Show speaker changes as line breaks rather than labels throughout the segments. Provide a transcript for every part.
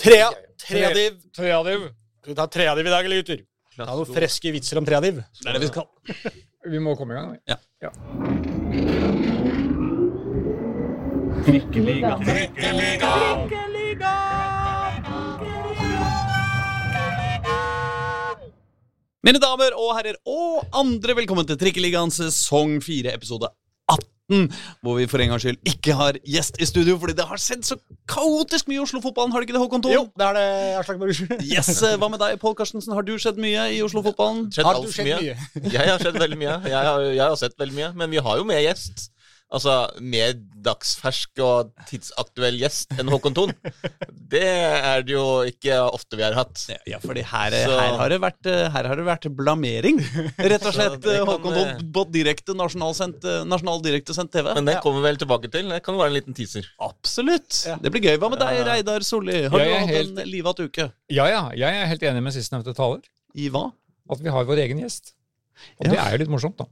Trea, treadiv.
Treadiv.
Skal vi ta treadiv i dag, eller gutter? Ta noen freske vitser om treadiv.
Det er det vi skal. Vi må komme i gang. vi.
Ja.
Mine damer og herrer og andre, velkommen til Trikkeligaen sesong 4, episode 18. Hvor vi for en gangs skyld ikke har gjest i studio, fordi det har skjedd så kaotisk mye i Oslo-fotballen. Har det ikke det, Håkon Thon?
Jo, det er det, Aslak Borgersen.
Yes, eh, Hva med deg, Pål Karstensen? Har du skjedd mye i Oslo-fotballen?
Har du sett
mye.
mye?
Jeg har sett veldig mye. Jeg har, jeg har sett veldig mye. Men vi har jo med gjest. Altså mer dagsfersk og tidsaktuell gjest enn Håkon Thon. Det er det jo ikke ofte vi har hatt.
Ja, for her, her, har det vært, eh, her har det vært blamering, rett og slett. eh,
kan,
Håkon
eh,
Thon på direkte nasjonalsendt, eh, nasjonal direktesendt TV.
Men det
Ja.
kommer vi vel tilbake til. Det kan jo være en liten teaser.
Absolutt.
Ja.
Det blir gøy. Hva med deg, Reidar Solli? Har du hatt
helt-
en livatt uke?
Ja, ja. Jeg er helt enig med sistnevnte taler.
I hva?
At vi har vår egen gjest. Og
Ja.
det er jo litt morsomt, da.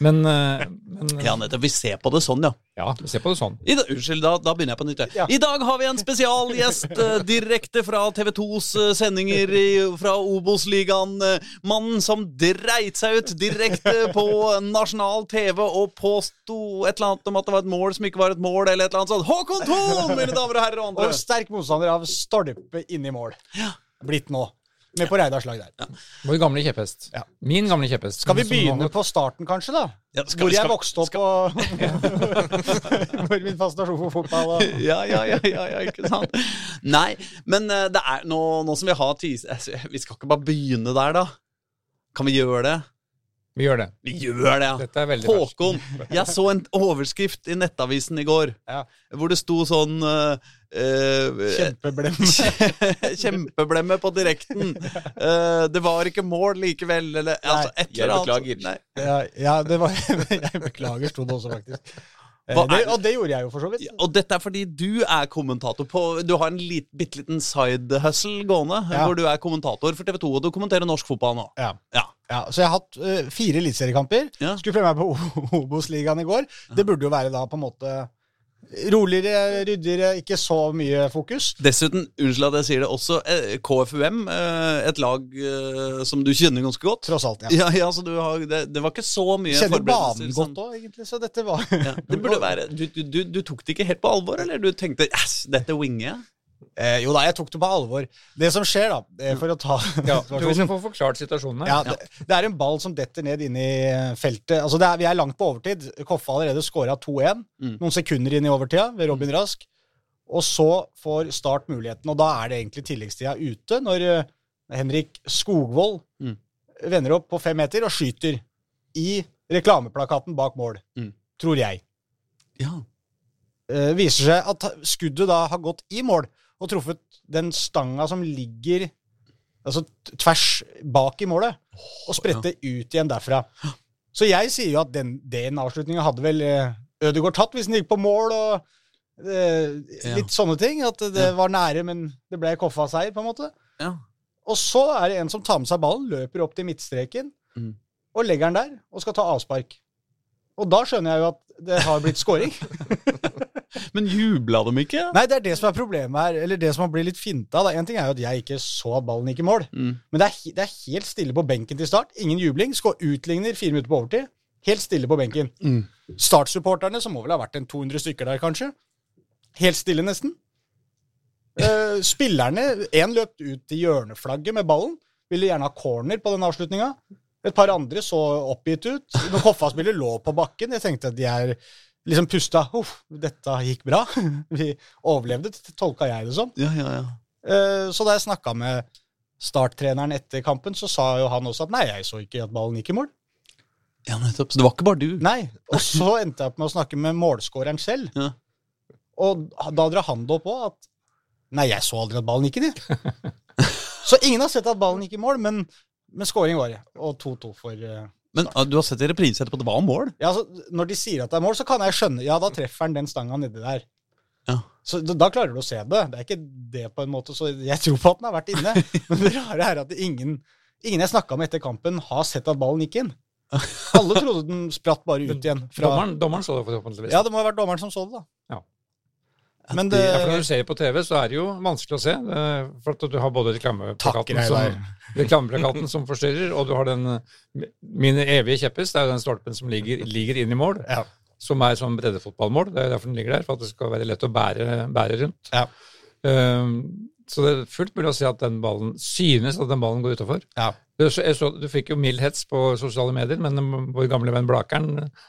Men, eh, men
Ja, nettopp. Vi ser på det sånn, ja.
ja, vi ser på det sånn.
I unnskyld, da, da begynner jeg på nytt.
Ja.
I dag har vi en spesialgjest eh, direkte fra TV 2s eh, sendinger i, fra Obos-ligaen. Eh, mannen som dreit seg ut direkte på nasjonal TV og påsto et eller annet om at det var et mål som ikke var et mål, eller et eller annet sånt. Håkon Thon, mine damer og herrer og andre!
Og sterk motstander av stolpe inni mål. Blitt nå. Med på Reidars lag der.
Vår gamle kjepphest.
Ja.
Min gamle kjepphest.
Skal vi begynne på starten, kanskje, da?
Ja, skal
Hvor
vi-
jeg
skal
vokste opp og Hvor min fascinasjon for fotball og
Ja, ja, ja, ja, ja, ikke sant? Nei, men eh, det er nå, nå som vi har tis... altså, Vi skal ikke bare begynne der, da. Kan vi gjøre det?
Vi gjør det.
Vi gjør det, ja.
Er.
Håkon, jeg så en overskrift i Nettavisen i går,
Ja.
hvor det sto sånn uh,
kjempeblem.
Kjempeblemme på direkten. Uh, det var ikke mål likevel, eller altså, et
jeg
eller annet.
beklager.
Nei.
Ja, ja, det var Jeg beklager, sto det også, faktisk. Eh, Det, og det gjorde jeg jo, for så vidt.
Og dette er fordi du er kommentator på Du har en lit, bitte liten side hustle gående,
Ja.
hvor du er kommentator for TV 2, og du kommenterer norsk fotball nå.
Ja.
Ja.
Ja, så jeg har hatt uh, fire eliteseriekamper.
Ja.
Skulle prøve meg på Obos-ligaen i går. Det burde jo være da på en måte roligere, ryddigere, ikke så mye fokus.
Dessuten, unnskyld at jeg sier det, også eh, KFUM, eh, et lag eh, som du kjenner ganske godt.
Tross alt, ja.
Ja, ja, så du har, det, det var ikke så mye
Kjenner banen godt òg, egentlig, så dette var
Ja, det burde være du, du, du, du tok det ikke helt på alvor, eller du tenkte yes, dette winger jeg?
Eh, Jo da, jeg tok det på alvor. Det som skjer, da, eh, for å ta
Ja, du vil få forklart situasjonen her.
ja, det, det er en ball som detter ned inn i feltet. Altså det er, vi er langt på overtid. Koffa har allerede scora 2-1.
Mm.
Noen sekunder inn i overtida ved Robin Rask. Og så får Start muligheten, og da er det egentlig tilleggstida ute, når eh, Henrik Skogvold
Mm.
vender opp på fem meter og skyter i reklameplakaten bak mål.
Mm.
Tror jeg.
Ja.
Eh, viser seg at skuddet da har gått i mål og truffet den stanga som ligger altså tvers bak i målet, og sprette ut igjen derfra. Så jeg sier jo at den, den avslutninga hadde vel eh, Ødegaard tatt hvis den gikk på mål, og eh,
Ja.
litt sånne ting. At det
Ja.
var nære, men det ble Koffa-seier, på en måte.
Ja.
Og så er det en som tar med seg ballen, løper opp til midtstreken,
Mm.
og legger den der, og skal ta avspark. Og da skjønner jeg jo at det har blitt scoring.
Men jubla de ikke?
Nei, det er det som er problemet her, eller det som har blitt litt finta. av. En ting er jo at jeg ikke så at ballen gikk i mål,
Mm.
men det er, det er helt stille på benken til start. Ingen jubling. Skå utligner fire minutter på overtid. Helt stille på benken.
Mm.
Startsupporterne, som må vel ha vært en 200 stykker der, kanskje. Helt stille, nesten. Uh, spillerne Én løp ut til hjørneflagget med ballen. Ville gjerne ha corner på den avslutninga. Et par andre så oppgitt ut. Når Koffa-spiller lå på bakken, jeg tenkte at de er liksom pusta. Uff, dette gikk bra. Vi overlevde, tolka jeg det som.
Ja, ja, ja.
Eh, Så da jeg snakka med starttreneren etter kampen, så sa jo han også at nei, jeg så ikke at ballen gikk i mål.
Ja, nettopp. Så det var ikke bare du?
Nei, Og så endte jeg opp med å snakke med målskåreren selv.
Ja.
Og da drar han det opp på at Nei, jeg så aldri at ballen gikk inn i. Så ingen har sett at ballen gikk i mål, men, men scoring var det. Og 2-2 for eh,
Men ah, du har sett i reprise etterpå at det var mål?
Ja, altså, Når de sier at det er mål, så kan jeg skjønne Ja, da treffer han den stanga nedi der.
Ja.
Så da, da klarer du å se det. Det er ikke det på en måte, så jeg tror på at den har vært inne. Men det rare er at ingen, ingen jeg snakka med etter kampen, har sett at ballen gikk inn. Alle trodde den spratt bare ut igjen. Fra,
Dommeren, dommeren så det forhåpentligvis.
ja, det må ha vært dommeren som så det, da. Men det
Ja, for når du ser på TV, så er det jo vanskelig å se. eh, For at du har både reklameplakaten som, reklameplakaten som forstyrrer, og du har den Min evige kjepphest er jo den stolpen som ligger, ligger inn i mål.
Ja.
Som er som breddefotballmål. Det er derfor den ligger der, for at det skal være lett å bære, bære rundt.
Ja.
Um, så det er fullt mulig å si at den ballen synes at den ballen går utafor.
Ja.
Du, så- jeg så, du fikk jo mild hets på sosiale medier, men vår gamle venn Blakeren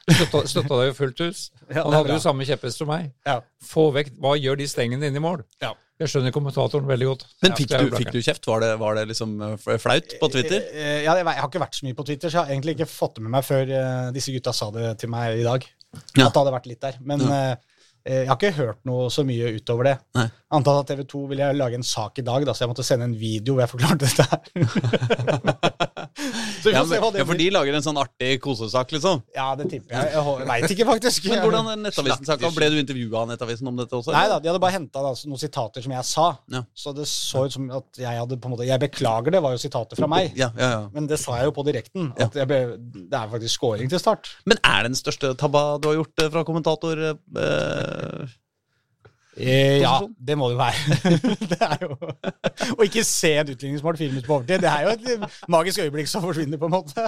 støtta, støtta deg jo fullt hus. Han hadde jo samme kjepphest som meg.
Ja.
Få vekk Hva gjør de stengene inn i mål?
Ja.
Jeg skjønner kommentatoren veldig godt.
Men fikk, du, fikk du kjeft? Var det, var det liksom eh, flaut på Twitter?
Eh, Ja, jeg, jeg har ikke vært så mye på Twitter, så jeg har egentlig ikke fått det med meg før eh, disse gutta sa det til meg i dag.
Ja.
At det hadde vært litt der. Men eh, eh, jeg har ikke hørt noe så mye utover det.
Nei.
Antatt at TV 2 ville lage en sak i dag, da, så jeg måtte sende en video hvor jeg forklarte dette her. så vi
Ja,
men, se hva det
ja, for de lager en sånn artig kosesak, liksom.
Ja, det tipper jeg. Jeg veit ikke, faktisk.
Men hvordan er Nettavisen-saka? Ble du intervjua av Nettavisen om dette også?
Nei da, de hadde bare henta noen sitater som jeg sa.
Ja.
Så det så ut som at jeg hadde på en måte Jeg beklager, det var jo sitater fra meg.
Ja, ja, ja.
Men det sa jeg jo på direkten. At jeg ble, det er faktisk scoring til start.
Men er det den største tabba du har gjort eh, fra kommentator? eh,
Eh, ja, det må det jo være. det er jo Å ikke se et utligningsmål filmet på overtid, det er jo et magisk øyeblikk som forsvinner, på en måte.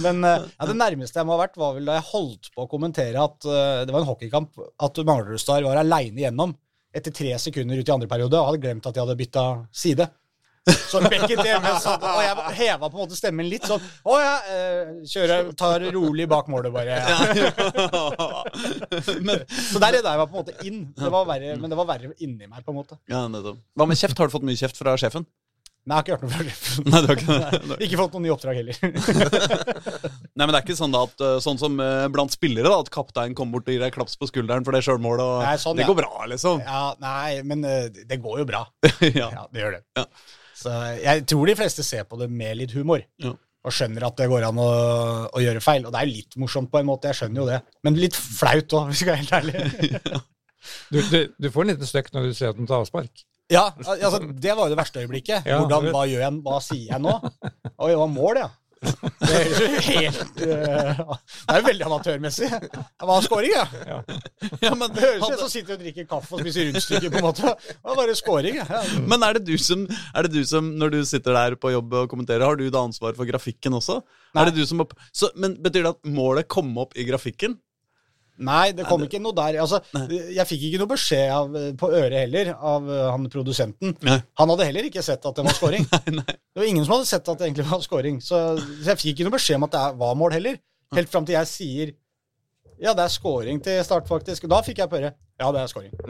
Men eh, ja, det nærmeste jeg må ha vært, var vel da jeg holdt på å kommentere at uh, det var en hockeykamp, at Manglerudstad var aleine igjennom etter tre sekunder ut i andre periode og hadde glemt at de hadde bytta side. Så bekket hjemme så, og jeg heva på en måte stemmen litt sånn Å ja, eh, kjører, tar rolig bak målet, bare.
men,
Så der redda jeg meg på en måte inn. Det var verre, men det var verre inni meg, på en måte.
ja. Hva med kjeft? Har du fått mye kjeft fra sjefen?
Nei, jeg har ikke hørt noe fra sjefen.
Nei, du har ikke?
Ikke fått noen nye oppdrag heller.
Nei, men det er ikke sånn da at eh, Sånn som eh, blant spillere, da at kapteinen kommer bort og gir deg klaps på skulderen for det sjølmålet, og
Nei, sånn,
det
ja.
går bra, liksom.
Ja, nei, men det går jo bra.
ja.
Ja, det gjør det.
Ja.
Så jeg tror de fleste ser på det med litt humor.
Ja.
Og skjønner at det går an å, å gjøre feil. Og det er jo litt morsomt på en måte, jeg skjønner jo det. Men litt flaut òg, hvis jeg skal være helt ærlig.
Du, du, du får en liten støkk når du ser at den tar avspark.
Ja, altså, det var jo det verste øyeblikket.
Ja,
Hvordan, hva gjør jeg, hva sier jeg nå? Oi, det var mål, ja. Det er jo helt uh, Det er jo veldig amatørmessig. Det var scoring, ja.
ja, men,
Det høres ut som sitter og drikker kaffe og spiser rundstykker, på en måte. Det var bare scoring, ja.
men er det, du som, er det du som, når du sitter der på jobb og kommenterer, har du da ansvar for grafikken også?
Nei.
Er det du som opp, så, men Betyr det at målet kom opp i grafikken?
Nei, det kom ikke noe der. Altså, jeg fikk ikke noe beskjed av, på øret heller av eh, han produsenten.
Nei.
Han hadde heller ikke sett at det var scoring.
Nei, nei.
Det var ingen som hadde sett at det egentlig var scoring. Så, så jeg fikk ikke noe beskjed om at det var mål heller. Helt fram til jeg sier ja, det er scoring til start, faktisk. Da fikk jeg på øret. Ja, det er scoring.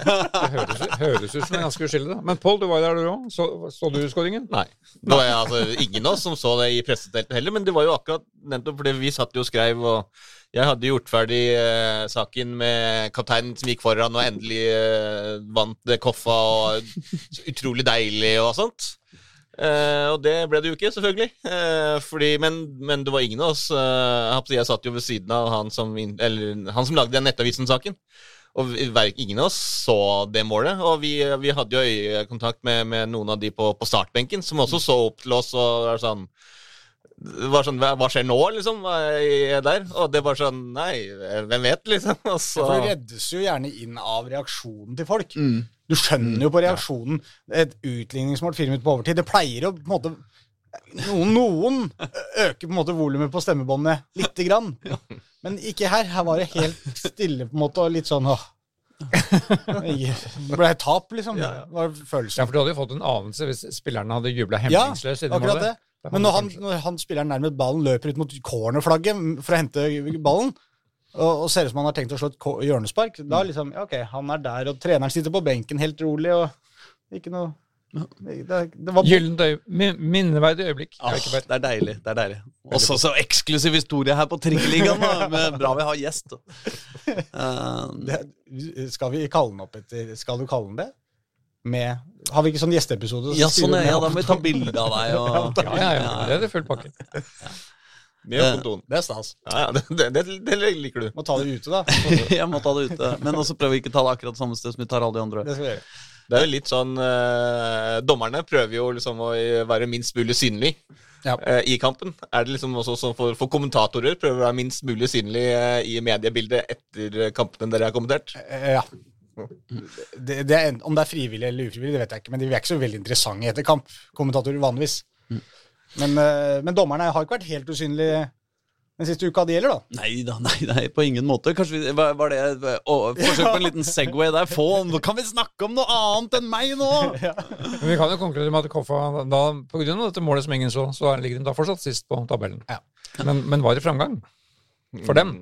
Det høres, høres ut som en ganske uskyldig. da. Men Pål, du var der du òg. Så, så du skåringen?
Nei. Det var altså ingen av oss som så det i presseteltet heller, men det var jo akkurat nettopp fordi vi satt jo og skrev, og jeg hadde gjort ferdig eh, saken med kapteinen som gikk foran og endelig eh, vant Koffa, og utrolig deilig og sånt. Eh, og det ble det jo ikke, selvfølgelig. Eh, fordi, men, men det var ingen av oss eh, jeg satt jo ved siden av han som, eller, han som lagde den Nettavisen-saken. Og vi- ingen av oss så det målet. Og vi, vi hadde jo øyekontakt med, med noen av de på, på startbenken, som også så opp til oss og var sånn var sånn, hva, skjer nå, liksom? Hva er der? Og det var sånn Nei, hvem vet, liksom? Og så,
For det reddes jo gjerne inn av reaksjonen til folk. Du skjønner jo på reaksjonen. Et utligningsmål fire minutter på overtid. Det pleier å på en måte Noen, noen øker på en måte volumet på stemmebåndet lite grann. Men ikke her. Her var det helt stille på en måte, og litt sånn åh. Det ble et tap, liksom. Det var
Ja, for du hadde jo fått en anelse hvis spillerne hadde jubla
Ja,
hemningsløst inni
akkurat det. Men når han, når han spilleren nærmest ballen, løper ut mot cornerflagget for å hente ballen, og, og ser ut som han har tenkt å slå et hjørnespark, da liksom ja, Ok, han er der, og treneren sitter på benken helt rolig, og ikke noe
Gyllent. Minneverdig øyeblikk.
Ah, det er deilig. det er deilig Også så eksklusiv historie her på Trikkeligaen. Bra vi har gjest. Eh,
det, Skal vi kalle den opp etter Skal du kalle den det? Med Har vi ikke sånn gjesteepisode? så
ja, sånn, ja, ja, da må vi ta bilde av deg. Og,
Ja, ja, ja. Det er det full pakke.
Med kontoen.
Det er stas.
Ja, ja, det, det, det liker du.
Må ta det ute, da.
jeg må ta det ute. Men også prøve å ikke ta det akkurat samme sted som vi tar alle de andre.
Det skal vi gjøre.
Det er jo litt sånn eh, Dommerne prøver jo liksom å være minst mulig synlig
Ja.
eh, i kampen. Er det liksom også sånn for, for kommentatorer prøver å være minst mulig synlig eh, i mediebildet etter kampene dere har kommentert?
Eh, Ja. det, det er, Om det er frivillig eller ufrivillig, det vet jeg ikke, men de er ikke så veldig interessante etter kamp, kommentatorer vanligvis. Men, eh, men dommerne har ikke vært helt usynlige den siste uka det gjelder, da.
Nei da, nei, nei, på ingen måte. Kanskje vi, var, var det å, Forsøk på en liten Segway der. Få, kan vi snakke om noe annet enn meg nå?!
Men vi kan jo konkludere med at Koffa da, på grunn av dette målet som ingen så, så ligger de da fortsatt sist på tabellen.
Ja.
Men, men var det framgang? For dem?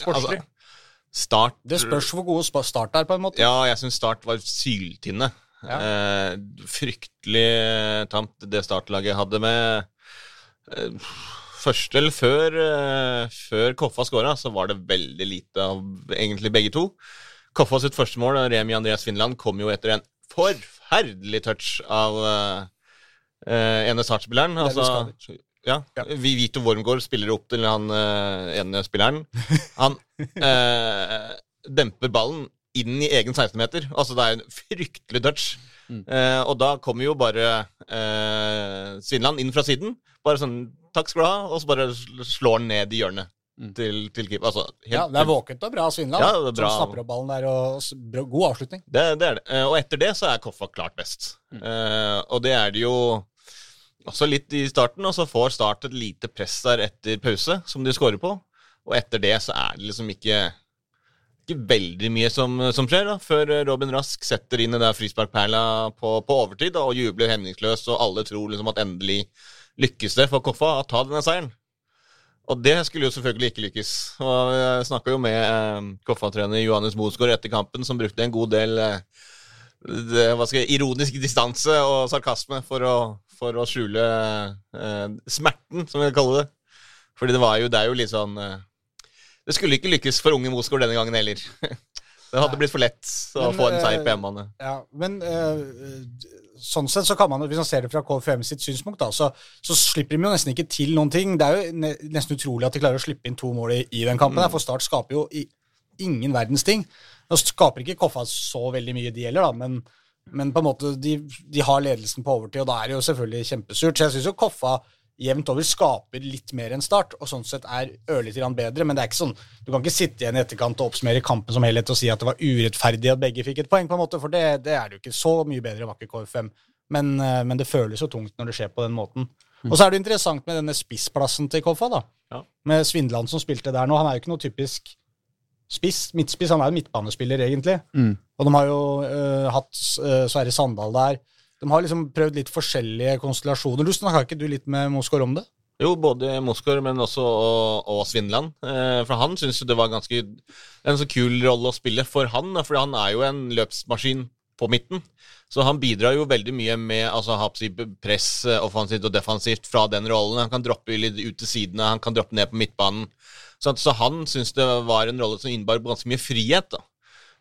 Sportslig?
Altså, start
Det spørs hvor gode start er, på en måte.
Ja, jeg syns Start var syltynne.
Ja.
Eh, fryktelig tamt, det startlaget hadde med eh, Første eller før, eh, før Koffa skåra, så var det veldig lite av egentlig begge to. Koffa sitt første mål, Remi Andreas Finland, kom jo etter en forferdelig touch av eh, ene startspilleren.
Er
Altså, ja,
Ja.
Vi Vito Wormgård spiller opp til han uh, ene spilleren. Han uh, demper ballen inn i egen 16-meter. Altså, det er en fryktelig touch. Eh, og da kommer jo bare eh, Svinland inn fra siden. Bare sånn Takk skal du ha. Og så bare slår han ned i hjørnet til, til keeper. Altså, helt,
Ja, det er våkent og bra av Svindland.
Ja, det er bra.
Som snapper opp ballen der, og god avslutning.
Det, det er det. Eh, Og etter det så er Koffa klart best. Eh, og det er det jo også litt i starten, og så får Start et lite press der etter pause, som de scorer på. Og etter det så er det liksom ikke ikke veldig mye som, som skjer, da, før Robin Rask setter inn der frisparkperla på, på overtid da, og jubler hemningsløst, og alle tror liksom at endelig lykkes det for Koffa å ta denne seieren. Og det skulle jo selvfølgelig ikke lykkes. Og Jeg snakka jo med eh, Koffa-trener Johannes Mosgaard etter kampen, som brukte en god del eh, det, jeg, ironisk distanse og sarkasme for å, for å skjule eh, smerten, som vi kaller det. Fordi det var jo, det er jo litt sånn eh, Det skulle ikke lykkes for unge Mosgaard denne gangen heller. Det hadde blitt for lett å
Men,
få en seier
eh,
på hjemmebane.
Ja, men eh, sånn sett så kan man, hvis man ser det fra KFM sitt synspunkt, da, så, så slipper de jo nesten ikke til noen ting. Det er jo nesten utrolig at de klarer å slippe inn to mål i, i den kampen,
Mm.
for Start skaper jo ingen verdens ting. Nå skaper ikke Koffa så veldig mye, de heller, da, men, men på en måte, de, de har ledelsen på overtid, og da er det jo selvfølgelig kjempesurt. Så jeg syns jo Koffa jevnt over skaper litt mer enn Start, og sånn sett er ørlite grann bedre, men det er ikke sånn Du kan ikke sitte igjen i etterkant og oppsummere kampen som helhet og si at det var urettferdig at begge fikk et poeng, på en måte, for det, det er det jo ikke. Så mye bedre var ikke KFM. Men, eh, men det føles jo tungt når det skjer på den måten. Og så er det interessant med denne spissplassen til Koffa, da.
Ja.
Med Svindland som spilte der nå. Han er jo ikke noe typisk spiss, midtspiss. Han er jo midtbanespiller, egentlig. Og de har jo uh, hatt uh, Sverre Sandal der. De har liksom prøvd litt forskjellige konstellasjoner. Du Snakka ikke du litt med Mosgaard om det?
Jo, både Mosgaard, men også og, og Svindland. Eh, for han syns jo det var ganske en så kul rolle å spille for han, for han er jo en løpsmaskin på midten. Så han bidrar jo veldig mye med altså, press eh, offensivt og defensivt fra den rollen. Han kan droppe litt ut til sidene, han kan droppe ned på midtbanen. Så, så han syns det var en rolle som innebar ganske mye frihet. da.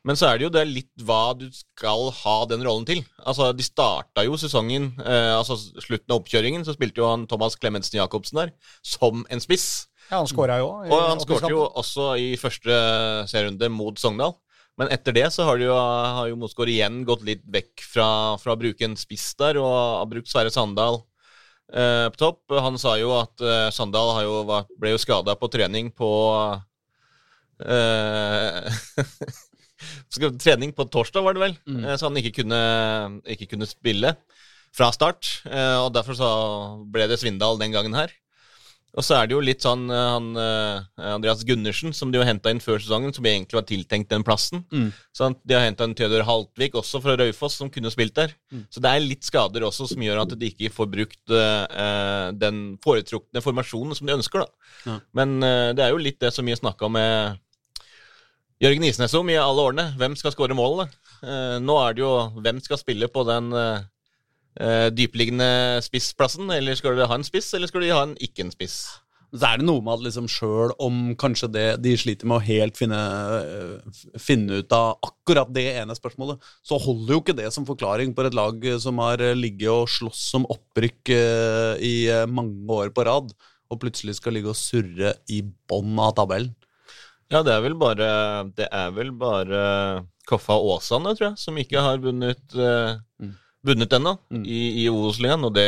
Men så er det jo det litt hva du skal ha den rollen til. Altså, De starta jo sesongen, eh, altså slutten av oppkjøringen, så spilte jo han Thomas Clemensen Jacobsen der som en spiss.
Ja, han skåra jo.
Og han skårte jo også i første serierunde mot Sogndal. Men etter det så har, jo, har jo Mosgaard igjen gått litt vekk fra, fra å bruke en spiss der, og har brukt Sverre Sandal eh, på topp. Han sa jo at eh, Sandal har jo, ble jo skada på trening på eh, Trening på torsdag, var det vel, mm. så han ikke kunne, ikke kunne spille fra start. Eh, og derfor så ble det Svindal den gangen her. Og så er det jo litt sånn eh, han, eh, Andreas Gundersen, som de jo henta inn før sesongen, som egentlig var tiltenkt den plassen.
Mm.
Så De har henta en Theodor Haltvik, også fra Raufoss, som kunne spilt der. Så det er litt skader også som gjør at de ikke får brukt uh, den foretrukne formasjonen som de ønsker. da.
Ja.
Men uh, det er jo litt det som vi snakka med Jørgen Isnesom i alle årene. Hvem skal skåre målene? Eh, nå er det jo hvem skal spille på den eh, eh, spissplassen? Eller skal de ha en spiss, eller skal de ha en ikke en spiss?
Så er det noe med at liksom sjøl om kanskje det de sliter med å helt finne, finne ut av akkurat det ene spørsmålet, så holder jo ikke det som forklaring på et lag som har ligget og slåss som opprykk i mange år på rad, og plutselig skal ligge og surre i bånn av tabellen.
Ja, det er vel bare Det er vel bare Koffa Åsane, tror jeg, som ikke har vunnet uh,
Mm.
Vunnet ennå
Mm.
i, i Obos-ligaen. Og det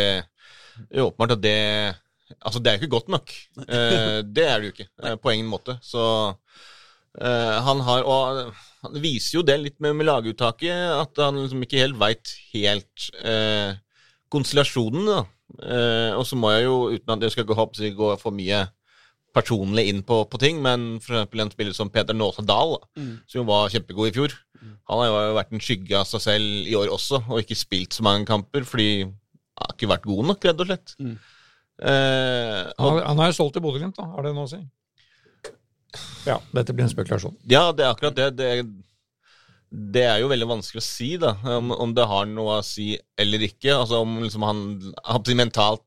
er åpenbart at det Altså, det er jo ikke godt nok. Eh, det er det jo ikke, eh, på ingen måte. Så eh, han har Og han viser jo det litt med, med laguttaket, at han liksom ikke helt veit helt eh, konstellasjonen. da. Eh, og så må jeg jo, uten at jeg skal gå, å gå for mye personlig inn på, på ting, men eksempel en spiller som Peter Nåse Dahl,
Mm.
som jo var kjempegod i fjor, han har jo vært en skygge av seg selv i år også, og ikke spilt så mange kamper fordi han har ikke vært god nok, rett og slett.
Mm.
Eh,
Han,
og,
har- han er jo solgt til Bodø-Glimt, da. Har det noe å si? Ja, dette blir en spekulasjon.
ja, det er akkurat det. det. Det er jo veldig vanskelig å si, da, om, om det har noe å si eller ikke. Altså om liksom han, han mentalt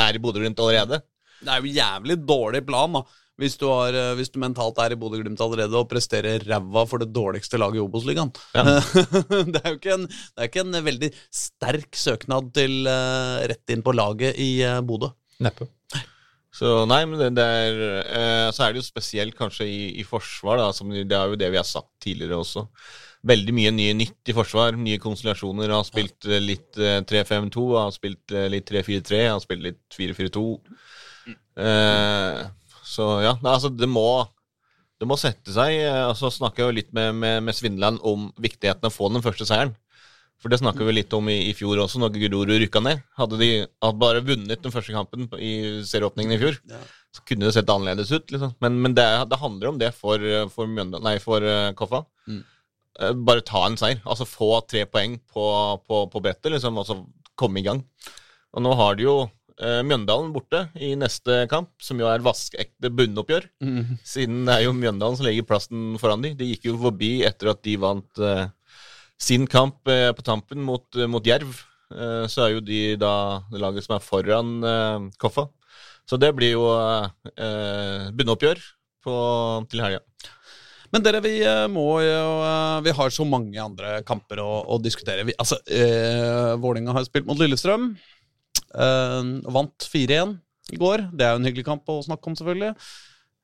er i Bodø-Glimt allerede.
Det er jo jævlig dårlig plan, da. Hvis du, har, eh, hvis du mentalt er i Bodø-Glimt allerede og presterer ræva for det dårligste laget i Obos-ligaen.
Ja.
det er jo ikke en, det ikke en veldig sterk søknad til eh, rett inn på laget i uh, Bodø.
Neppe.
Så nei, men det, det er eh, Så er det jo spesielt kanskje i, i forsvar, da. Som, det er jo det vi har sagt tidligere også. Veldig mye nye nytt i forsvar. Nye konstellasjoner. Har spilt eh, litt eh, 3-5-2, har spilt eh, litt 3-4-3, har spilt litt 4-4-2. Eh, så ja, nei, altså det må det må sette seg. eh, Og så snakker jeg jo litt med, med, med Svindland om viktigheten av å få den første seieren. For det snakka vi litt om i, i fjor også, når Grorud rykka ned. Hadde de hadde bare vunnet den første kampen i serieåpningen i fjor,
Ja.
så kunne det sett annerledes ut. liksom. Men, men det, det handler om det for, for, Mjønda, nei, for uh, Koffa.
Mm.
Eh, Bare ta en seier. Altså få tre poeng på, på, på brettet, liksom, og så komme i gang. Og nå har de jo eh, Mjøndalen borte i neste kamp, som jo er vaskeekte bunnoppgjør. Siden det er jo Mjøndalen som legger plassen foran de. De gikk jo forbi etter at de vant eh, sin kamp eh, på tampen mot, eh, mot Jerv. Eh, så er jo de da det laget som er foran eh, Koffa. Så det blir jo eh, bunnoppgjør på, til helga.
Men dere, vi eh, må jo eh, Vi har så mange andre kamper å, å diskutere. Vi, altså, eh, Vålinga har spilt mot Lillestrøm. Eh, vant 4-1 i går. Det er jo en hyggelig kamp å snakke om, selvfølgelig.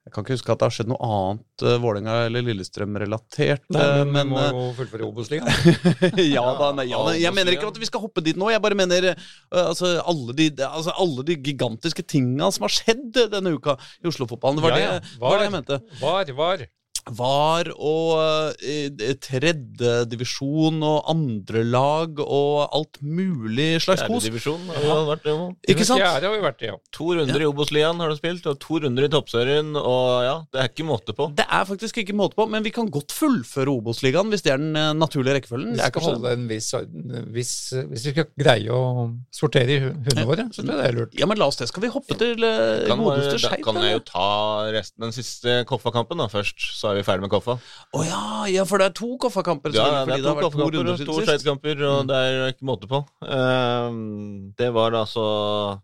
Jeg kan ikke huske at det har skjedd noe annet uh, Vålerenga eller Lillestrøm-relatert.
Nei,
eh,
men, må jo fullføre Obos-ligaen.
ja da, nei, ja, nei, Jeg mener ikke at vi skal hoppe dit nå. Jeg bare mener uh, altså, alle, de, altså, alle de gigantiske tinga som har skjedd denne uka i Oslo-fotballen. Det var,
Ja, ja.
det, var det jeg mente.
Var, var.
VAR og uh, tredjedivisjon og andrelag og alt mulig slags kos.
Fjerdedivisjon har ja. vært det.
Ikke sant?
Fjerde har vi vært i, ja.
To runder i Obos-ligaen har du spilt, og to runder i toppserien. Og ja, det er ikke måte på.
Det er faktisk ikke måte på, men vi kan godt fullføre Obos-ligaen hvis det er den eh, naturlige rekkefølgen.
Vi
er
skal holde en viss, orden- viss Hvis vi skal greie å sortere i hundene våre, så tror jeg det er lurt.
Ja, men la oss det. Skal vi hoppe til godeste
Kan, da kan jeg jo ta resten den siste Koffa-kampen da først, så er vi ferdig med Koffa.
Å ja, ja, for det er to Koffa-kamper.
Ja, det er to koffakamper og to skøytekamper, og
Mm.
det er ikke måte på. Ehm, det var da altså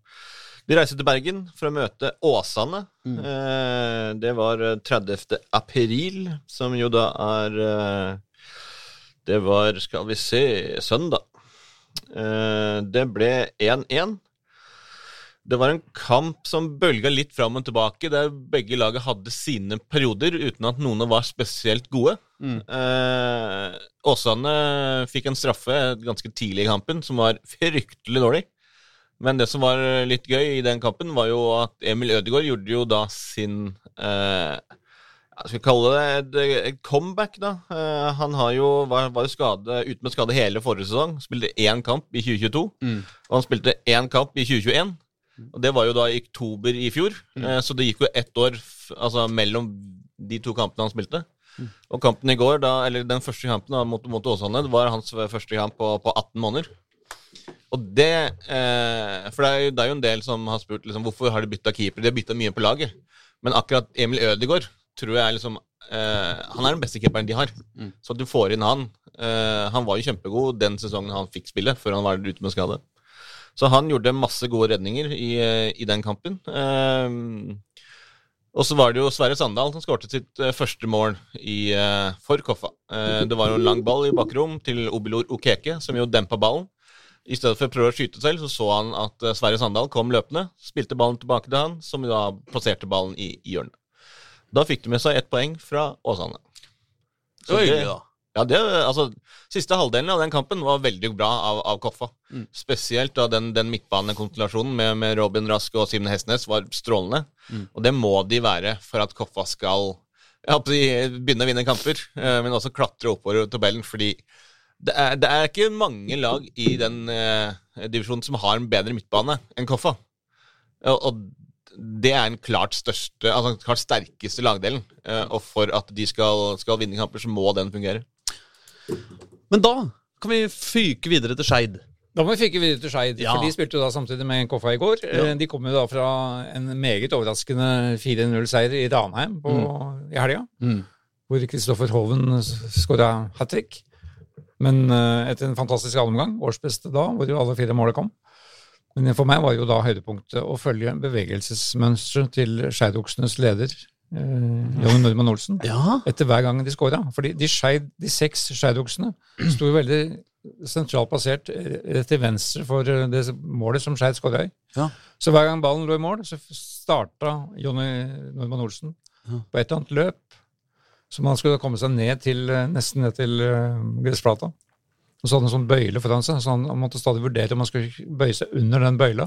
De reiste til Bergen for å møte Åsane.
Mm.
Uh, det var eh, 30. april, som jo da er uh, Det var, skal vi se, søndag. Eh, det ble 1-1. Det var en kamp som bølga litt fram og tilbake, der begge laget hadde sine perioder uten at noen var spesielt gode.
Mm.
Eh, Åsane fikk en straffe ganske tidlig i kampen som var fryktelig dårlig. Men det som var litt gøy i den kampen, var jo at Emil Ødegaard gjorde jo da sin eh, Skal vi kalle det et, comeback, da. Eh, han har jo, var, var jo skade, ute med skade hele forrige sesong. Spilte én kamp i 2022,
Mm.
og han spilte én kamp i 2021. Og det var jo da i oktober i fjor, eh, så det gikk jo ett år altså, mellom de to kampene han spilte. Og kampen i går, da, eller den første kampen da, mot, mot Åsane, det var hans første kamp på, på 18 måneder. Og det eh, For det er, jo, det er jo en del som har spurt liksom, hvorfor har de bytta keeper. De har bytta mye på laget. Men akkurat Emil Ødegaard tror jeg er liksom eh, Han er den beste keeperen de har.
Mm.
Så at du får inn han eh, Han var jo kjempegod den sesongen han fikk spille, før han var ute med skade. Så han gjorde masse gode redninger i, i den kampen. Eh, og så var det jo Sverre Sandal som skårte sitt eh, første mål i, eh, for Koffa. Eh, det var jo en lang ball i bakrom til Obilor Okeke, som jo dempa ballen. I stedet for å prøve å skyte selv, så så han at eh, Sverre Sandal kom løpende. Spilte ballen tilbake til han, som da plasserte ballen i, i hjørnet. Da fikk de med seg ett poeng fra Åsane.
Det var
det-
da.
Ja, det, altså, Siste halvdelen av den kampen var veldig bra av, av Koffa.
Mm.
Spesielt da den, den midtbanekonstellasjonen med, med Robin Rask og Simen Hestnes var strålende.
Mm.
Og det må de være for at Koffa skal si, begynne å vinne kamper, eh, men også klatre oppover tabellen. Fordi det er, det er ikke mange lag i den eh, divisjonen som har en bedre midtbane enn Koffa. Og, og det er den klart største, altså klart sterkeste lagdelen. Eh, og for at de skal, skal vinne kamper, så må den fungere.
Men da kan vi fyke videre til Skeid.
Da må vi fyke videre til Skeid,
Ja.
for de spilte jo da samtidig med Koffa i går.
Ja.
Eh, De kom jo da fra en meget overraskende 4-0-seier i Ranheim på, i helga,
Mm.
hvor Kristoffer Hoven skåra hat trick. Men eh, etter en fantastisk allomgang, årsbeste da, hvor jo alle fire målene kom. Men for meg var jo da høydepunktet å følge bevegelsesmønsteret til Skeidoksenes leder, eh, Jonny Normann Olsen
Ja.
etter hver gang de skåra. Fordi de, de seks skeidoksene sto veldig sentralt plassert rett til venstre for eh, det målet som Skeid skåra i.
Ja.
Så hver gang ballen lå i mål, så starta Jonny Normann Olsen
Ja.
på et eller annet løp. Så man skulle komme seg ned til, eh, nesten ned til eh, gressplata. Og så hadde han en sånn bøyle foran seg, så han han måtte stadig vurdere om han skulle bøye seg under den bøyla.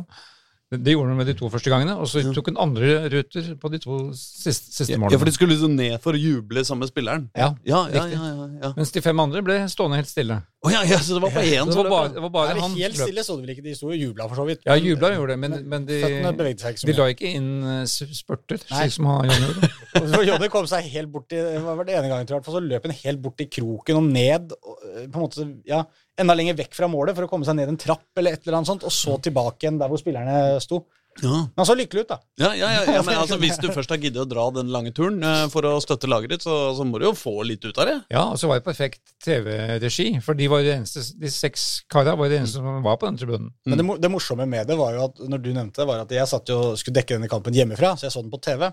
Det gjorde han med de to første gangene, og så tok han andre ruter på de to siste, siste
Ja, for de skulle liksom ned for å juble sammen med spilleren.
Ja,
Ja, ja,
riktig.
ja. ja, ja.
Mens de fem andre ble stående helt stille.
Å ja, ja, så det var på én
Det
som løp?
det var bare
Er det
han
helt
løp.
stille, så du vel ikke. De sto og jubla for så vidt.
Ja, jubla gjorde det, men, men de,
seg ikke så
de la ikke inn eh, spurter, slik som han Jonny gjorde.
Og Jonny kom seg helt bort i hva var det ene gangen, tror jeg, så løp han helt bort i kroken og ned, og, eh, på en måte, ja, enda lenger vekk fra målet for å komme seg ned en trapp eller et eller annet sånt, og så tilbake igjen der hvor spillerne sto.
Ja.
Men han så lykkelig ut, da.
Ja, ja, ja, ja, men altså, Hvis du først har giddet å dra den lange turen eh, for å støtte laget ditt, så, så må du jo få litt ut av det.
Ja, og så var det perfekt TV-regi, for de, var de, eneste, de seks kara var de eneste som var på den tribunen.
Men det, det morsomme med det var jo at når du nevnte det, var at jeg satt jo skulle dekke denne kampen hjemmefra, så jeg så den på TV.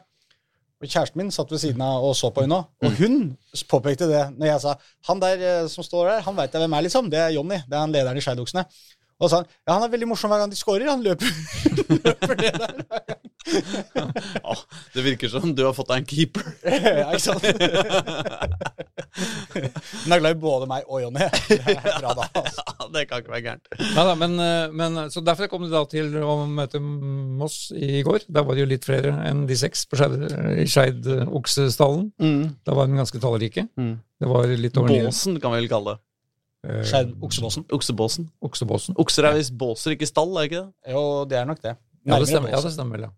Og Kjæresten min satt ved siden av og så på henne òg, og hun påpekte det når jeg sa han der eh, som står der, han veit jeg hvem er, liksom. Det er Jonny. Det er han lederen i Skeidoksene. Og så sa han ja, han er veldig morsom hver gang de scorer. Han løper, løper det der.
Ja, det virker som du har fått deg en keeper.
ja, ikke sant? Hun er glad i både meg og Jonny. Det er bra, da. Altså.
Ja, det kan ikke være gærent.
Ja, da, men, eh, men, så Derfor kom du da til å møte Moss i går. Da var det jo litt flere enn de seks på Skeid oksestallen. Mm. Da var de ganske tallrike.
Mm.
Det var litt over
Båsen kan vi vel kalle det.
Eh,
Oksebåsen.
Oksebåsen.
Oksebåsen.
Okser er visst båser, ikke stall, er ikke det?
Jo, det er nok det.
Ja, det stemmer. Ja, det stemmer ja.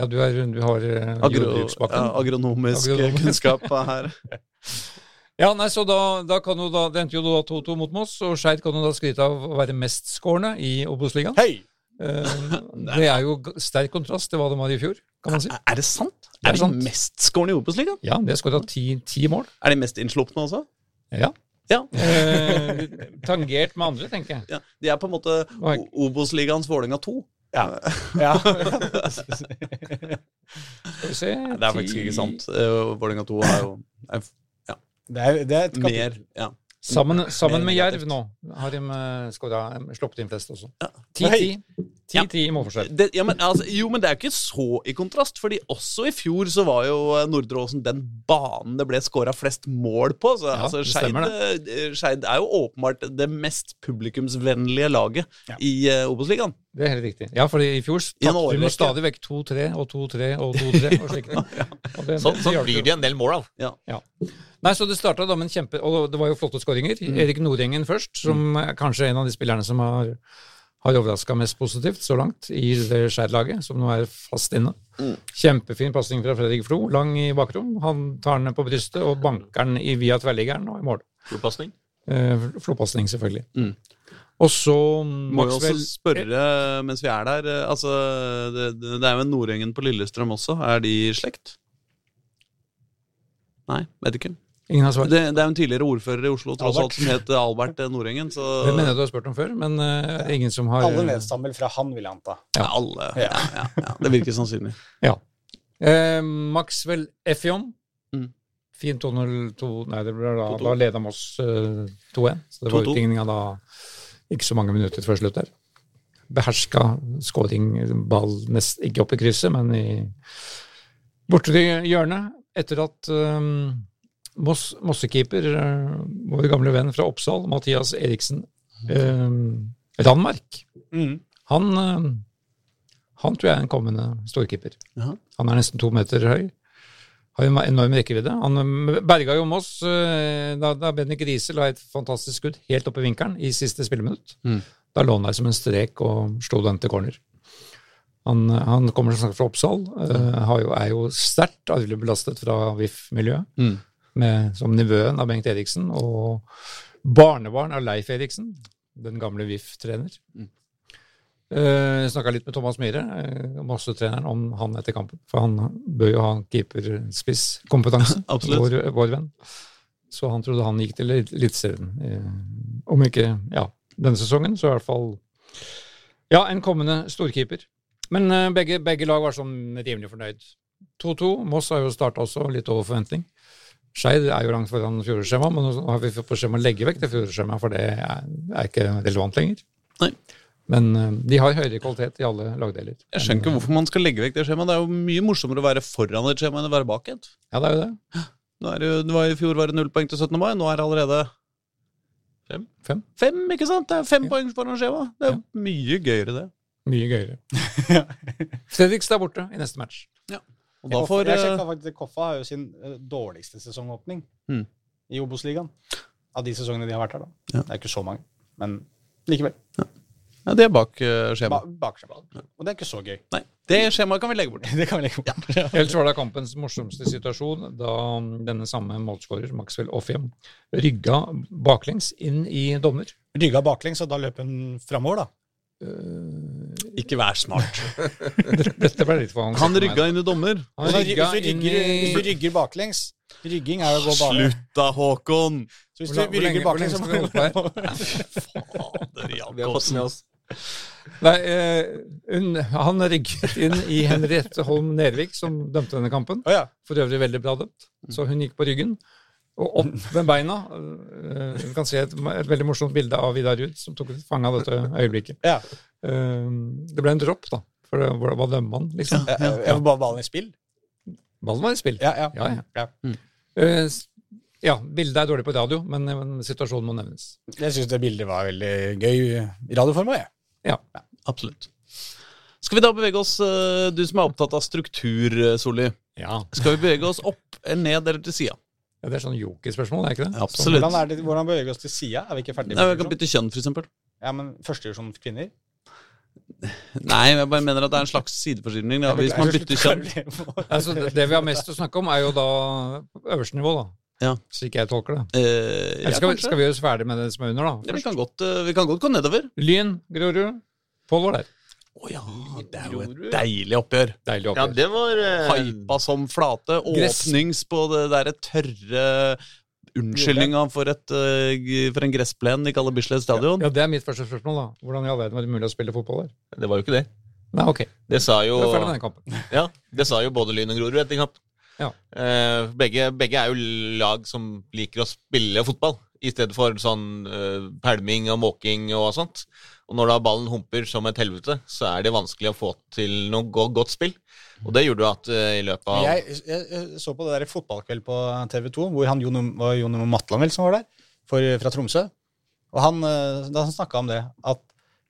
ja du, er, du har eh,
Agro,
jordbruksbakken.
ja, agronomisk
Agronomisk.
kunnskap her.
Ja, nei, så da, da kan jo da, Det endte jo da 2-2 mot Moss, og Skeid kan jo da skryte av å være mestskårende i Obos-ligaen.
Hei!
Eh, det er jo sterk kontrast til hva de var i fjor, kan man si.
Er det sant?
Det er
Er de
sant.
mestskårende i Obos-ligaen?
Ja, de har skåra ti, ti mål.
Er de mest innslupne også?
Ja.
Ja.
Eh, tangert med andre, tenker jeg.
ja. De er på en måte. Obos-ligaens Vålerenga 2.
Ja. ja.
Se
Det er faktisk ikke sant. Eh, Vålerenga 2 er jo er
Det er, det er et kapittel.
mer ja.
Sammen, sammen med Jerv nå har de uh, skåra sluppet inn flest også.
Ja.
10-10
Ja.
10-10 i målforskjell.
Det, ja, men, altså, jo, men det er jo ikke så i kontrast, fordi også i fjor så var jo eh, Nordre Åsen den banen det ble skåra flest mål på. Så,
Ja,
altså,
det
Skeid eh, Skeid er jo åpenbart det mest publikumsvennlige laget
Ja.
i uh, Obos-ligaen.
Det er helt riktig. Ja, for i fjor
I en
tapte
vi
stadig vekk 2-3 og 2-3 og 2-3 og slike ting. Og det-
Sånn,
det
sånn blir det en del mål av.
Ja. Nei, så det starta da med en kjempe Og det var jo flotte skåringer.
Mm.
Erik Nordengen først, som er kanskje en av de spillerne som har, har overraska mest positivt så langt i det Skeid-laget, som nå er fast inne.
Mm.
Kjempefin pasning fra Fredrik Flo, lang i bakrom. Han tar den på brystet og banker den i via tverrliggeren og i mål.
Flopasning.
Eh, Flopasning, selvfølgelig.
Mm.
Og så
Må jo også spørre mens vi er der eh, Altså, det, det er jo en Nordengen på Lillestrøm også. Er de i slekt? Nei, vet ikke.
Ingen har svart.
Det, det er jo en tidligere ordfører i Oslo tross alt, som het Albert Nordengen. Så
Det mener jeg du har spurt om før, men uh, ingen som har
Alle nedstammer fra han, vil jeg anta.
ja. alle ja, ja, ja, Det virker sannsynlig.
Eh, Maxwell Effion.
Mm.
Fin 2-0-2 Nei, det ble da,
2-2.
da leda Moss uh, 2-1. Så det var
2-2.
utligninga da ikke så mange minutter før slutt der. Beherska scoring, ball nest, ikke opp i krysset, men i borte til hjørnet. Etter at um, Moss, Mossekeeper, eh, vår gamle venn fra Oppsal, Mathias Eriksen eh, Randmark,
Mm.
han, eh, han tror jeg er en kommende storkeeper.
Jaha.
Han er nesten to meter høy. har en enorm rekkevidde. Han berga jo Moss eh, da, da Bendik Riise la et fantastisk skudd helt opp i vinkelen i siste spilleminutt.
Mm.
Da lå han der som en strek og slo den til corner. Han, han kommer som sagt fra Oppsal, eh, har jo, er jo sterkt arvelig belastet fra VIF-miljøet,
Mm.
Med- som nevøen av Bengt Eriksen og barnebarn av Leif Eriksen, den gamle VIF-trener.
Mm.
Uh, Snakka litt med Thomas Myhre, uh, Mosse-treneren, om han etter kampen. For han bør jo ha keeperspisskompetanse, vår, vår venn. Så han trodde han gikk til Eliteserien. Uh, om ikke ja, denne sesongen, så i hvert fall ja, en kommende storkeeper. Men uh, begge, begge lag var sånn rimelig fornøyd. 2-2. Moss har jo starta også litt over forventning. Skeid er jo langt foran fjorårsskjemaet, men nå har vi fått på skjema å legge vekk det fjorårsskjemaet, for det er, er ikke relevant lenger.
Nei.
Men uh, de har høyere kvalitet i alle lagdeler.
Jeg skjønner ikke hvorfor man skal legge vekk det skjemaet. Det er jo mye morsommere å være foran et skjema enn å være bak et.
Ja, det er jo det.
Nå er det det var I fjor var det null poeng til 17. mai, nå er det allerede
Fem?
Fem.
Fem, ikke sant? Det er fem
Ja.
poeng foran skjema. Det er ja. mye gøyere, det.
Mye gøyere. Fredrikstad er borte i neste match.
Og da får
jeg
eh,
sjekka faktisk Koffa har jo sin eh, dårligste sesongåpning
Mm.
i Obos-ligaen. Av de sesongene de har vært her, da.
Ja.
Det er ikke så mange, men likevel.
Ja, det er bak uh,
Ba
skjemaet.
Bakskjema. Og det er ikke så gøy.
Nei, det skjemaet kan vi legge bort.
Det kan vi legge bort.
Ellers var det kampens morsomste situasjon da denne samme målskårer, Maxwell Offhjem, rygga baklengs inn i dommer.
Rygga baklengs, og da løp hun framover, da.
Ikke vær smart.
Dette ble litt for vanskelig.
Han rygga inn i dommer.
Han
Hvis du rygger,
inn
hvis du rygger baklengs Rygging er jo å gå bane.
Slutt da, Håkon!
Så hvis du
hvor
rygger baklengs,
hvor lenge skal vi holde
Fader,
fått
Nei, eh, hun, han rygget inn i Henriette Holm Nervik, som dømte denne kampen. For øvrig veldig bra dømt. Så hun gikk på ryggen. Og opp med beina. Eh, Du kan se et, et veldig morsomt bilde av Vidar Ruud, som tok fange av dette øyeblikket.
ja.
Eh, Det ble en dropp, da. For det var, var dømmer man, liksom.
Ja, ja, ja. bare ballen i spill.
Ballen var i spill.
Ja, ja.
Ja, ja.
ja.
Eh, ja, bildet er dårlig på radio, men, men situasjonen må nevnes.
Jeg syns det bildet var veldig gøy i radioform òg, jeg.
Absolutt. Skal vi da bevege oss, eh, du som er opptatt av struktur, eh, Solli.
Ja.
Skal vi bevege oss opp, eller ned eller til sida?
Ja det er sånn jokerspørsmål, er ikke det?
Absolutt.
Hvordan, er det, hvordan beveger vi oss til sida? Er vi ikke ferdige
Nei, Vi kan bytte kjønn, for eksempel.
Ja, men førstedivisjon kvinner?
Nei, jeg bare mener at det er en slags sideforskyvning. Ja, hvis man bytter kjønn.
Altså, det, vi har mest å snakke om, er jo da øverste nivå, da.
Ja.
Slik jeg tolker det.
Eh,
Eller skal, vi, skal vi gjøre oss ferdig med det som er under,
Ja,
da?
vi, kan godt, eh, vi kan godt gå nedover.
Lyn, Grorud. Pål var der.
Å ja, det er jo et deilig oppgjør.
Deilig
Ja, det var
Hypa som flate. Åpnings på det derre tørre Unnskyldninga for, et, eh, for en gressplen de kaller Bislett stadion.
Ja, Det er mitt første spørsmål, da. Hvordan i all verden var det mulig å spille fotball der?
Det var jo ikke det.
Nei, ok.
Det sa jo. Ja, det sa jo både Lyn og Grorud etter kamp.
Ja.
Eh, begge, begge er jo lag som liker å spille fotball, i stedet for sånn uh, pælming og måking og sånt. Og når da ballen humper som et helvete, så er det vanskelig å få til noe go godt spill. Og det gjorde du at uh, i løpet av
Jeg, jeg, jeg så på det der i fotballkveld på TV 2, hvor han Jon, var Jon Matland vel som var der, for, fra Tromsø. Og han, eh, da han snakka om det at,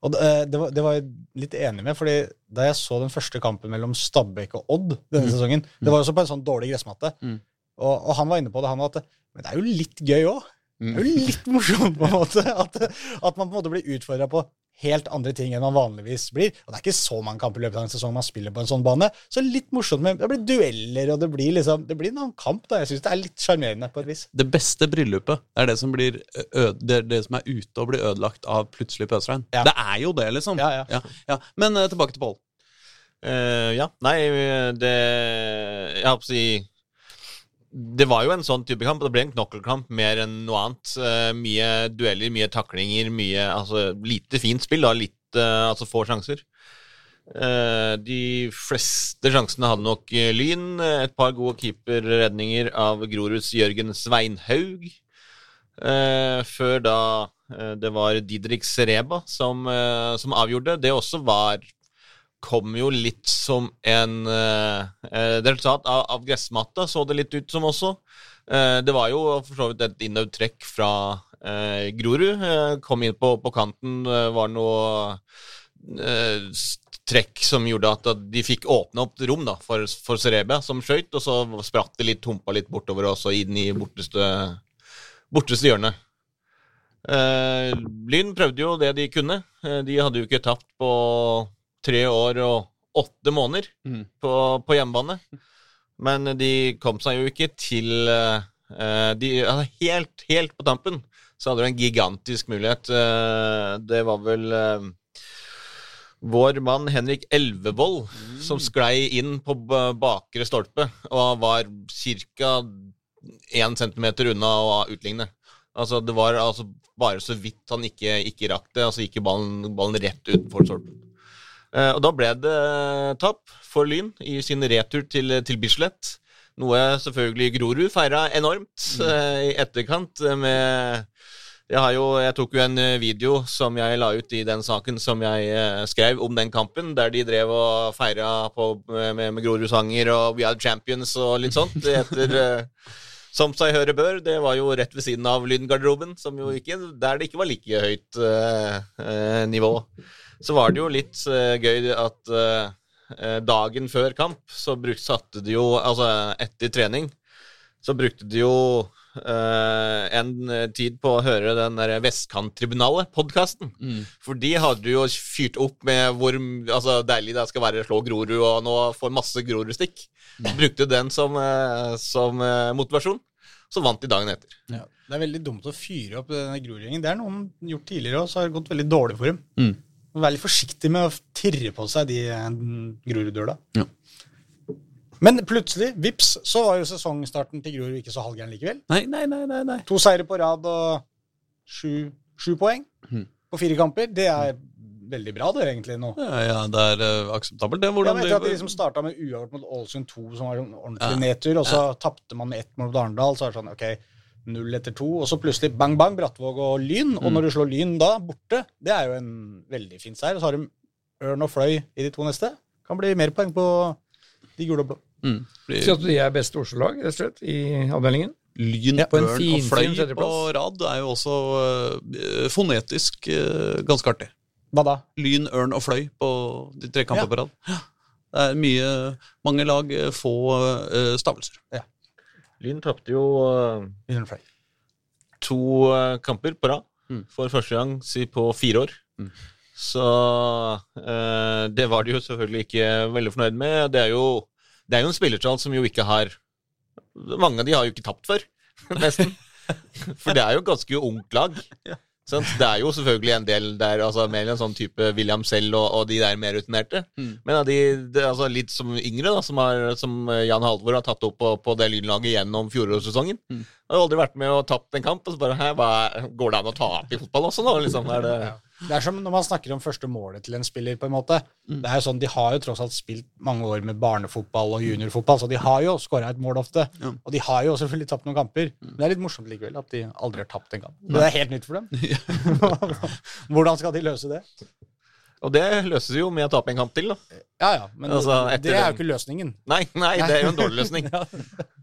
Og det, det, var, det var jeg litt enig med, fordi da jeg så den første kampen mellom Stabæk og Odd denne sesongen Det var også på en sånn dårlig gressmatte.
Mm.
Og, og han var inne på det, han at Men det er jo litt gøy òg. Det er jo litt morsomt, på en måte. At, at man på en måte blir utfordra på helt andre ting enn man vanligvis blir. Og det er ikke så mange kamper i løpet av en sesong man spiller på en sånn bane. Så litt morsomt med Det blir dueller, og det blir liksom Det blir en kamp, da. Jeg syns det er litt sjarmerende på et vis.
Det beste bryllupet er det som, blir øde, det, det som er ute og blir ødelagt av plutselig pøsregn.
Ja.
Det er jo det, liksom.
Ja, ja.
ja. Men uh, tilbake til Pål.
Uh, ja, nei, det Jeg holdt på å si Det var jo en sånn type kamp, det ble en knokkelkamp mer enn noe annet. Eh, mye dueller, mye taklinger, mye Altså lite fint spill, da. Litt eh, Altså få sjanser. Eh, de fleste sjansene hadde nok Lyn. Et par gode keeperredninger av Groruds Jørgen Sveinhaug. Før da det var Didrik Sereba som, som avgjorde. Det også var kom jo litt som en uh, eh, resultat av, av gressmatta, så det litt ut som også. Uh, det var jo for så vidt et innøvd trekk fra uh, Grorud. Uh, kom inn på, på kanten, eh, var noe eh, trekk som gjorde at, de fikk åpne opp rom da, for, for Cerebia, som skøyt, og så spratt det litt, humpa litt bortover og inn i borteste, borteste hjørne. Eh, Lyn prøvde jo det de kunne. Eh, de hadde jo ikke tapt på tre år og åtte måneder
Mm.
på, på hjemmebane. Men de kom seg jo ikke til eh, de, altså Helt, helt på tampen så hadde de en gigantisk mulighet. Eh, det var vel eh, vår mann Henrik Elvevold som sklei inn på bakre stolpe og var ca. 1 cm unna å utligne. Altså, det var altså bare så vidt han ikke, ikke rakk det, og så gikk ballen, ballen rett utenfor stolpen. Eh, og da ble det tap for Lyn i sin retur til, til Bislett. Noe selvfølgelig Grorud feira enormt mm. i etterkant eh, med jeg, har jo, jeg tok jo en eh, video som jeg la ut i den saken som jeg eh, skrev om den kampen, der de drev og feira på, med, med Grorud-sanger og We Are Champions og litt sånt. Etter, eh, som seg høre bør. Det var jo rett ved siden av Lyngarderoben, som jo ikke, der det ikke var like høyt eh, eh, nivå. Så var det jo litt uh, gøy at eh, dagen før kamp så brukte, satte de jo Altså etter trening så brukte de jo Uh, en tid på å høre den der Vestkanttribunalet-podkasten.
Mm.
For de hadde jo fyrt opp med hvor altså, deilig det skal være å slå Grorud, og nå får masse Grorud-stikk. Brukte den som, uh, som uh, motivasjon. Så vant de dagen etter.
Ja. Det er veldig dumt å fyre opp denne Grorud-gjengen. Det er noen gjort tidligere, og så har det gått veldig dårlig for dem.
Mm.
Vær litt forsiktig med å tirre på seg de eh, Grorud-døla.
Ja.
Men plutselig, vips, så var jo sesongstarten til Grorud ikke så halvgæren likevel.
Nei, nei, nei, nei, nei.
To seire på rad og sju, sju poeng
mm.
på fire kamper. Det er veldig bra, det, egentlig, nå.
Ja, ja, det er uh, akseptabelt, det.
Jeg
men,
vet at de liksom starta med uavgjort mot Ålesund 2, som var en ordentlig
Ja.
nedtur, og så tapte man med ett mål mot Arendal. Så er det sånn, ok, null etter to, og så plutselig bang, bang, Brattvåg og Lyn. Og
Mm.
når du slår Lyn da, borte, det er jo en veldig fin seier. Og så har de Ørn og Fløy i de to neste. Kan bli mer poeng på de gule og blå.
mm, blir
Si at de er beste Oslo-lag, rett og slett, i avdelingen.
Lyn,
Ja,
på en
Ørn og Fløy på rad er jo også uh, fonetisk uh, ganske artig.
Hva da?
Lyn, Ørn og Fløy på de tre kamper
Ja.
på rad. Det er mye, mange lag, eh, få uh, stavelser.
Lyn tapte jo
Fløy.
to uh, kamper på rad
Mm.
for første gang si på fire år.
Mm.
Så uh, det var de jo selvfølgelig ikke veldig fornøyd med. Det er jo, det er jo en spillertall som jo ikke har Mange av de har jo ikke tapt før, nesten. For det er jo et ganske ungt lag.
Ja.
Det er jo selvfølgelig en del der, altså mer en sånn type William Sell og, og de der mer rutinerte.
Mm.
Men av de, er altså litt som yngre, da, som, har, som Jan Halvor har tatt opp på, på det lynlaget gjennom fjorårssesongen.
Mm.
Har aldri vært med og tapt en kamp. Og så bare, Hæ, hva Går det an å tape i fotball også, nå? Liksom, er det,
Det er som når man snakker om første målet til en spiller, på en måte.
Mm.
Det er jo sånn, De har jo tross alt spilt mange år med barnefotball og juniorfotball, så de har jo skåra et mål ofte.
Ja.
Og de har jo selvfølgelig tapt noen kamper. Men det er litt morsomt likevel at de aldri har tapt en kamp. Det er helt nytt for dem. Hvordan skal de løse det?
og det løses jo med å tape en kamp til, da.
Ja, ja, men
Altså,
det er jo ikke løsningen.
Nei, nei, det er jo en dårlig løsning.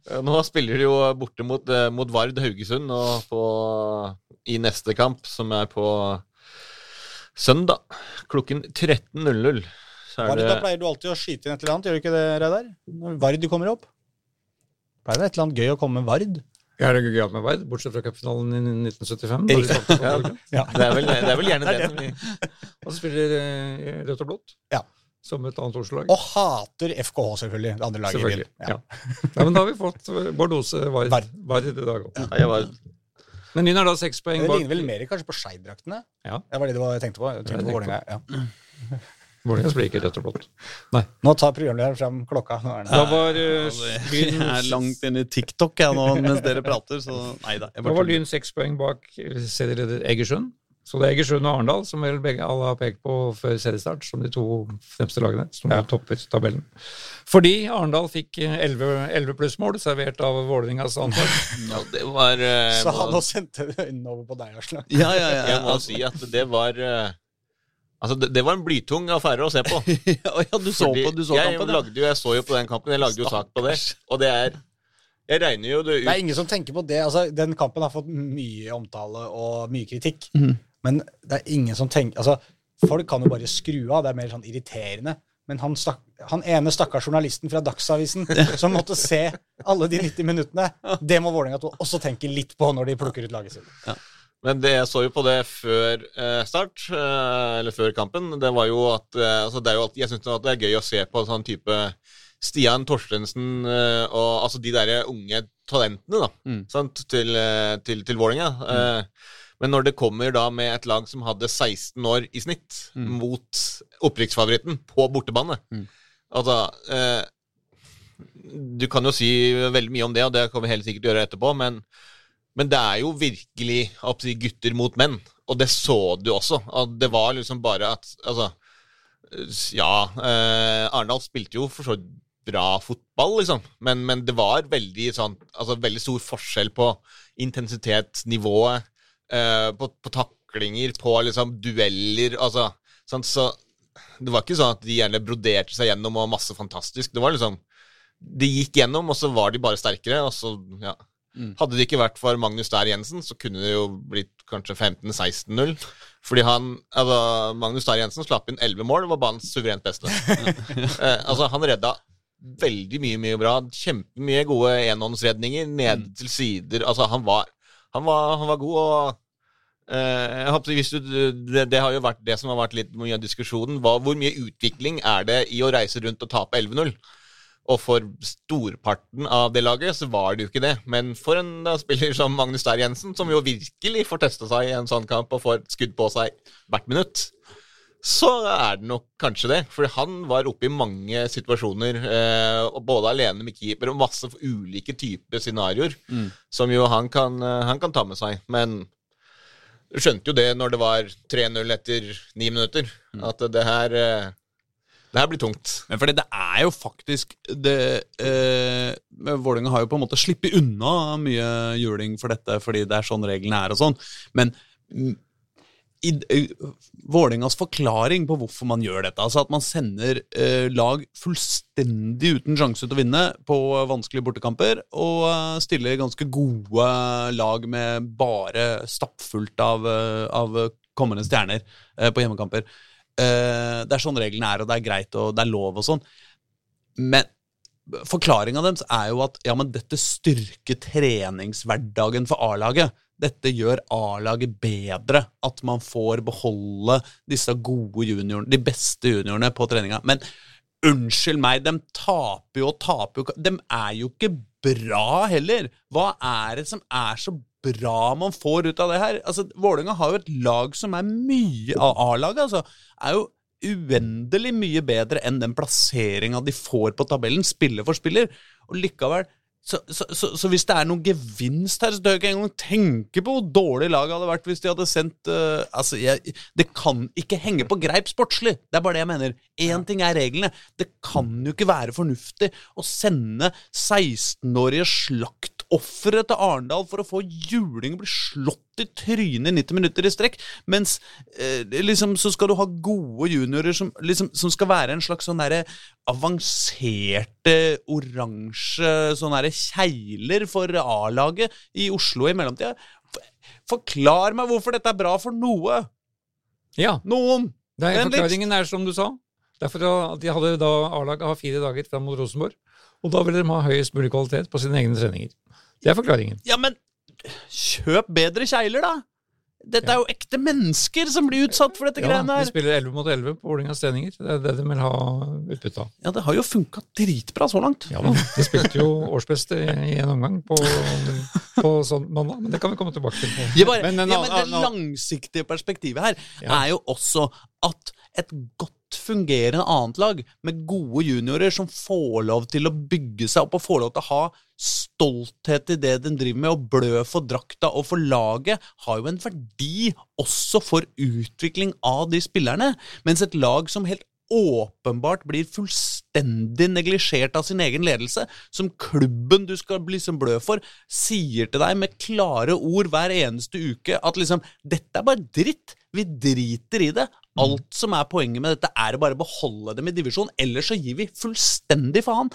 Ja.
Nå spiller de jo borte mot, eh, mot Vard Haugesund og på, i neste kamp, som er på søndag klokken 13.00. Så er
Vard,
det
da pleier du alltid å skyte inn et eller annet, gjør du ikke det, Reidar? Når Vard kommer opp? Pleier det et eller annet gøy å komme med Vard?
Jeg er gøyalt med Vard, bortsett fra cupfinalen i 1975. da de tapte på Borgen.
det er, vel, det er vel gjerne
Det
det vi
Og så spiller eh, rødt og blått,
Ja.
som et annet Oslo-lag.
Og hater FKH, selvfølgelig. Det andre laget i byen.
Ja. Ja, men da har vi fått eh, Bordose Vard, i dag òg.
Nei, jeg var,
Men Lyn er da seks poeng
Det ligner vel mer kanskje på Skeidraktene?
Ja.
Det var det jeg tenkte på. Jeg tenkte på Vålerenga, ja.
Vålerenga blir ikke rødt og blått.
Nå tar programlederen fram klokka. Nå er det.
Da var uh,
Lyn Jeg er langt inn i TikTok jeg, nå mens dere prater, så nei da.
Da var. Lyn seks poeng bak serieleder Egersund. Så det er Egersund og Arendal, som vel begge alle har pekt på før seriestart, som de to fremste lagene som
Ja.
topper tabellen. Fordi Arendal fikk eh, 11 11 plussmål servert av Vålerengas antall.
ja, det var uh,
Så
må-
han nå sendte øynene over på deg, Aslak.
Ja, ja, ja.
Jeg må
altså,
si at det var uh, Altså, det, det var en blytung affære å se på.
ja, ja, du så
Fordi
på du så
jeg,
kampen,
lagde jo, jeg så jo på den kampen, jeg lagde jo sak på det. Og det er Jeg regner jo det
Det er ingen som tenker på det. Altså, den kampen har fått mye omtale og mye kritikk.
Mhm.
Men det er ingen som tenker Altså, Folk kan jo bare skru av, det er mer sånn irriterende. Men han, stakk, han ene stakkars journalisten fra Dagsavisen som måtte se alle de 90 minuttene, det må Vålerenga også tenke litt på når de plukker ut laget sitt.
Men det jeg så jo på det før eh, start, eh, eller før kampen, det var jo at eh, altså det er jo alltid, Jeg syns det er gøy å se på sånn type Stian Torstensen og altså de der unge talentene da,
Mm.
sant, til, til, til Vålerenga. Eh, men når det kommer da med et lag som hadde 16 år i snitt
Mm.
mot opprykksfavoritten på bortebane
Mm.
Altså eh, Du kan jo si veldig mye om det, og det kan vi helt sikkert gjøre etterpå, men, men det er jo virkelig si, gutter mot menn. Og det så du også. At det var liksom bare at Altså, ja eh, Arendal spilte jo for så vidt bra fotball, liksom, men, men det var veldig sånn Altså veldig stor forskjell på intensitetsnivået, eh, på, på taklinger, på liksom dueller, altså sånn, Så det var ikke sånn at de gjerne broderte seg gjennom og masse fantastisk. Det var liksom De gikk gjennom, og så var de bare sterkere, og så ja.
Mm.
Hadde det ikke vært for Magnus Dær Jensen, så kunne det jo blitt kanskje 15-16-0. Fordi han, altså, Magnus Dær Jensen slapp inn 11 mål, var banens suverent beste. eh, altså, han redda veldig mye, mye bra. Kjempemye gode enhåndsredninger, ned til sider. Altså, han var, han var, han var god, og eh, jeg håper, du, det, det har jo vært det som har vært litt mye av diskusjonen. Hva, hvor mye utvikling er det i å reise rundt og tape 11-0? Og for storparten av det laget så var det jo ikke det. Men for en da, spiller som Magnus Dær Jensen, som jo virkelig får testa seg i en sånn kamp og får et skudd på seg hvert minutt, så er det nok kanskje det. For han var oppe i mange situasjoner, eh, både alene med keeper og masse ulike typer scenarioer,
Mm.
som jo han kan, eh, han kan ta med seg. Men du skjønte jo det når det var 3-0 etter ni minutter, at det her eh, det her blir tungt.
Men fordi det er jo faktisk det, eh, Vålerenga har jo på en måte sluppet unna mye juling for dette, fordi det er sånn reglene er og sånn. Men mm, i, Vålerengas forklaring på hvorfor man gjør dette, altså at man sender eh, lag fullstendig uten sjanse til å vinne på vanskelige bortekamper, og eh, stiller ganske gode lag med bare stappfullt av, eh, av kommende stjerner eh, på hjemmekamper. Eh, det er sånn reglene er, og det er greit, og det er lov og sånn. Men forklaringa deres er jo at ja, men dette styrker treningshverdagen for A-laget. Dette gjør A-laget bedre. At man får beholde disse gode juniorene, de beste juniorene på treninga. Men unnskyld meg, de taper jo og taper jo De er jo ikke bra heller. Hva er det som er så bra man får ut av det her? Altså, Vålerenga har jo et lag som er mye av A-laget, altså. Er jo uendelig mye bedre enn den plasseringa de får på tabellen, spiller for spiller. Og likevel så, så, så, så hvis det er noen gevinst her, så tør jeg ikke engang tenke på hvor dårlig laget hadde vært hvis de hadde sendt uh, Altså, jeg, det kan ikke henge på greip sportslig. Det er bare det jeg mener. Én ting er reglene. Det kan jo ikke være fornuftig å sende 16-årige slaktofre til Arendal for å få juling og bli slått i trynet i 90 minutter i strekk, mens eh, liksom så skal du ha gode juniorer som, liksom, som skal være en slags sånn derre avanserte oransje sånn derre kjegler for A-laget i Oslo i mellomtida. Forklar meg hvorfor dette er bra for noe!
Ja,
Noen!
det er, forklaringen er som du sa. Derfor at de hadde da A-laget fire dager fram mot Rosenborg. Og da vil de ha høyest mulig kvalitet på sine egne treninger. Det er forklaringen.
Ja, men kjøp bedre kjegler, da! Dette er jo ekte mennesker som blir utsatt for dette
Ja,
greiene
de spiller 11 mot 11 på Vålerengas treninger. Det er det de vil ha utbytte av.
Ja, det har jo funka dritbra så langt.
Ja men de spilte jo årsbeste i en omgang på, på sånn mandag, men det kan vi komme tilbake til.
Ja, bare,
Men en
ja, men det langsiktige perspektivet her
Ja.
er jo også at et godt fungerende annet lag med gode juniorer som får lov til å bygge seg opp og får lov til å ha stolthet i det den driver med, og blø for drakta og for laget, har jo en verdi også for utvikling av de spillerne. Mens et lag som helt åpenbart blir fullstendig neglisjert av sin egen ledelse, som klubben du skal bli som blø for, sier til deg med klare ord hver eneste uke at liksom 'Dette er bare dritt. Vi driter i det. Alt som er poenget med dette, er å bare beholde dem i divisjon, ellers så gir vi fullstendig faen.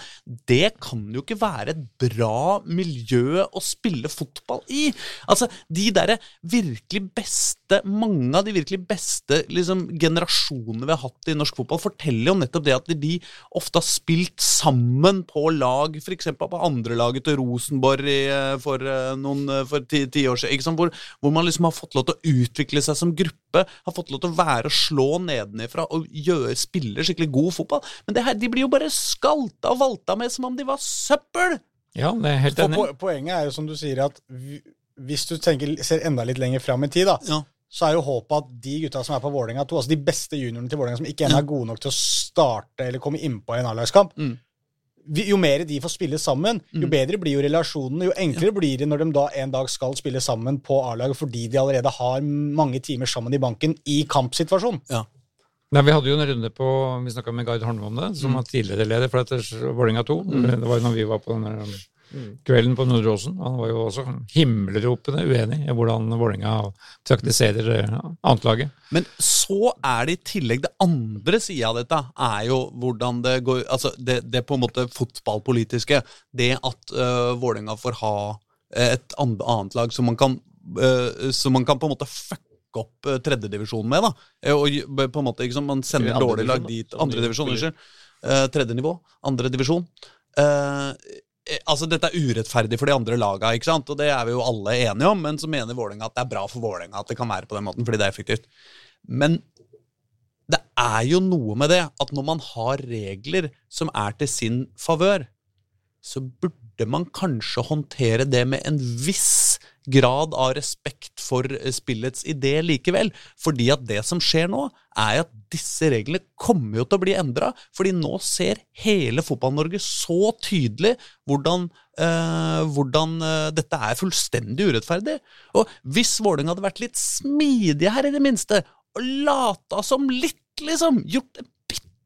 Det kan jo ikke være et bra miljø å spille fotball i. Altså, de derre virkelig beste, mange av de virkelig beste liksom, generasjonene vi har hatt i norsk fotball, forteller jo nettopp det at de ofte har spilt sammen på lag, f.eks. på andrelaget til Rosenborg eh, for, eh, noen, eh, for ti, ti år siden, ikke? Hvor, hvor man liksom har fått lov til å utvikle seg som gruppe, har fått lov til å være og slå nedenifra og gjøre, spille skikkelig god fotball. Men det her, de blir jo bare skalta og valta med som om de var søppel!
Ja, det er helt enig.
For poenget er jo som du sier, at hvis du tenker, ser enda litt lenger fram i tid, da,
Ja.
så er jo håpet at de gutta som er på Vålerenga 2, altså de beste juniorene til Vålerenga som ikke ennå er gode nok til å starte eller komme innpå en A-lagskamp
Mm.
Jo mer de får spille sammen, jo
Mm.
bedre blir jo relasjonene. Jo enklere blir det når de da en dag skal spille sammen på A-laget fordi de allerede har mange timer sammen i banken i kampsituasjon.
Nei, Vi hadde jo en runde på Vi snakka med Gard Holme om det, som
Mm.
var tidligere leder for dette Vålerenga 2. Det var jo når vi var på den der, um, kvelden på Nordre Åsen. Han var jo også himmelropende uenig i hvordan Vålerenga praktiserer eh, annetlaget.
Men så er det i tillegg det andre sida av dette, er jo hvordan det går Altså det, det på en måte fotballpolitiske. Det at uh, Vålerenga får ha et annet lag som man kan uh, Som man kan på en måte fucke opp tredjedivisjonen med, da. Eh, Og på en måte, ikke sant, Man sender
dårlig
dårlige lag dit.
Andredivisjon,
unnskyld. Uh, tredje nivå. Andre divisjon. Eh, altså Dette er urettferdig for de andre laga, ikke sant? og det er vi jo alle enige om. Men så mener Vålerenga at det er bra for Vålerenga at det kan være på den måten, fordi det er effektivt. Men det er jo noe med det at når man har regler som er til sin favør, så burde man kanskje håndtere det med en viss grad av respekt for eh, spillets idé likevel. Fordi at det som skjer nå, er at disse reglene kommer jo til å bli endra. Fordi nå ser hele Fotball-Norge så tydelig hvordan, eh, hvordan eh, dette er fullstendig urettferdig. Og hvis Vålerenga hadde vært litt smidige her, i det minste, og lata som litt, liksom, gjort en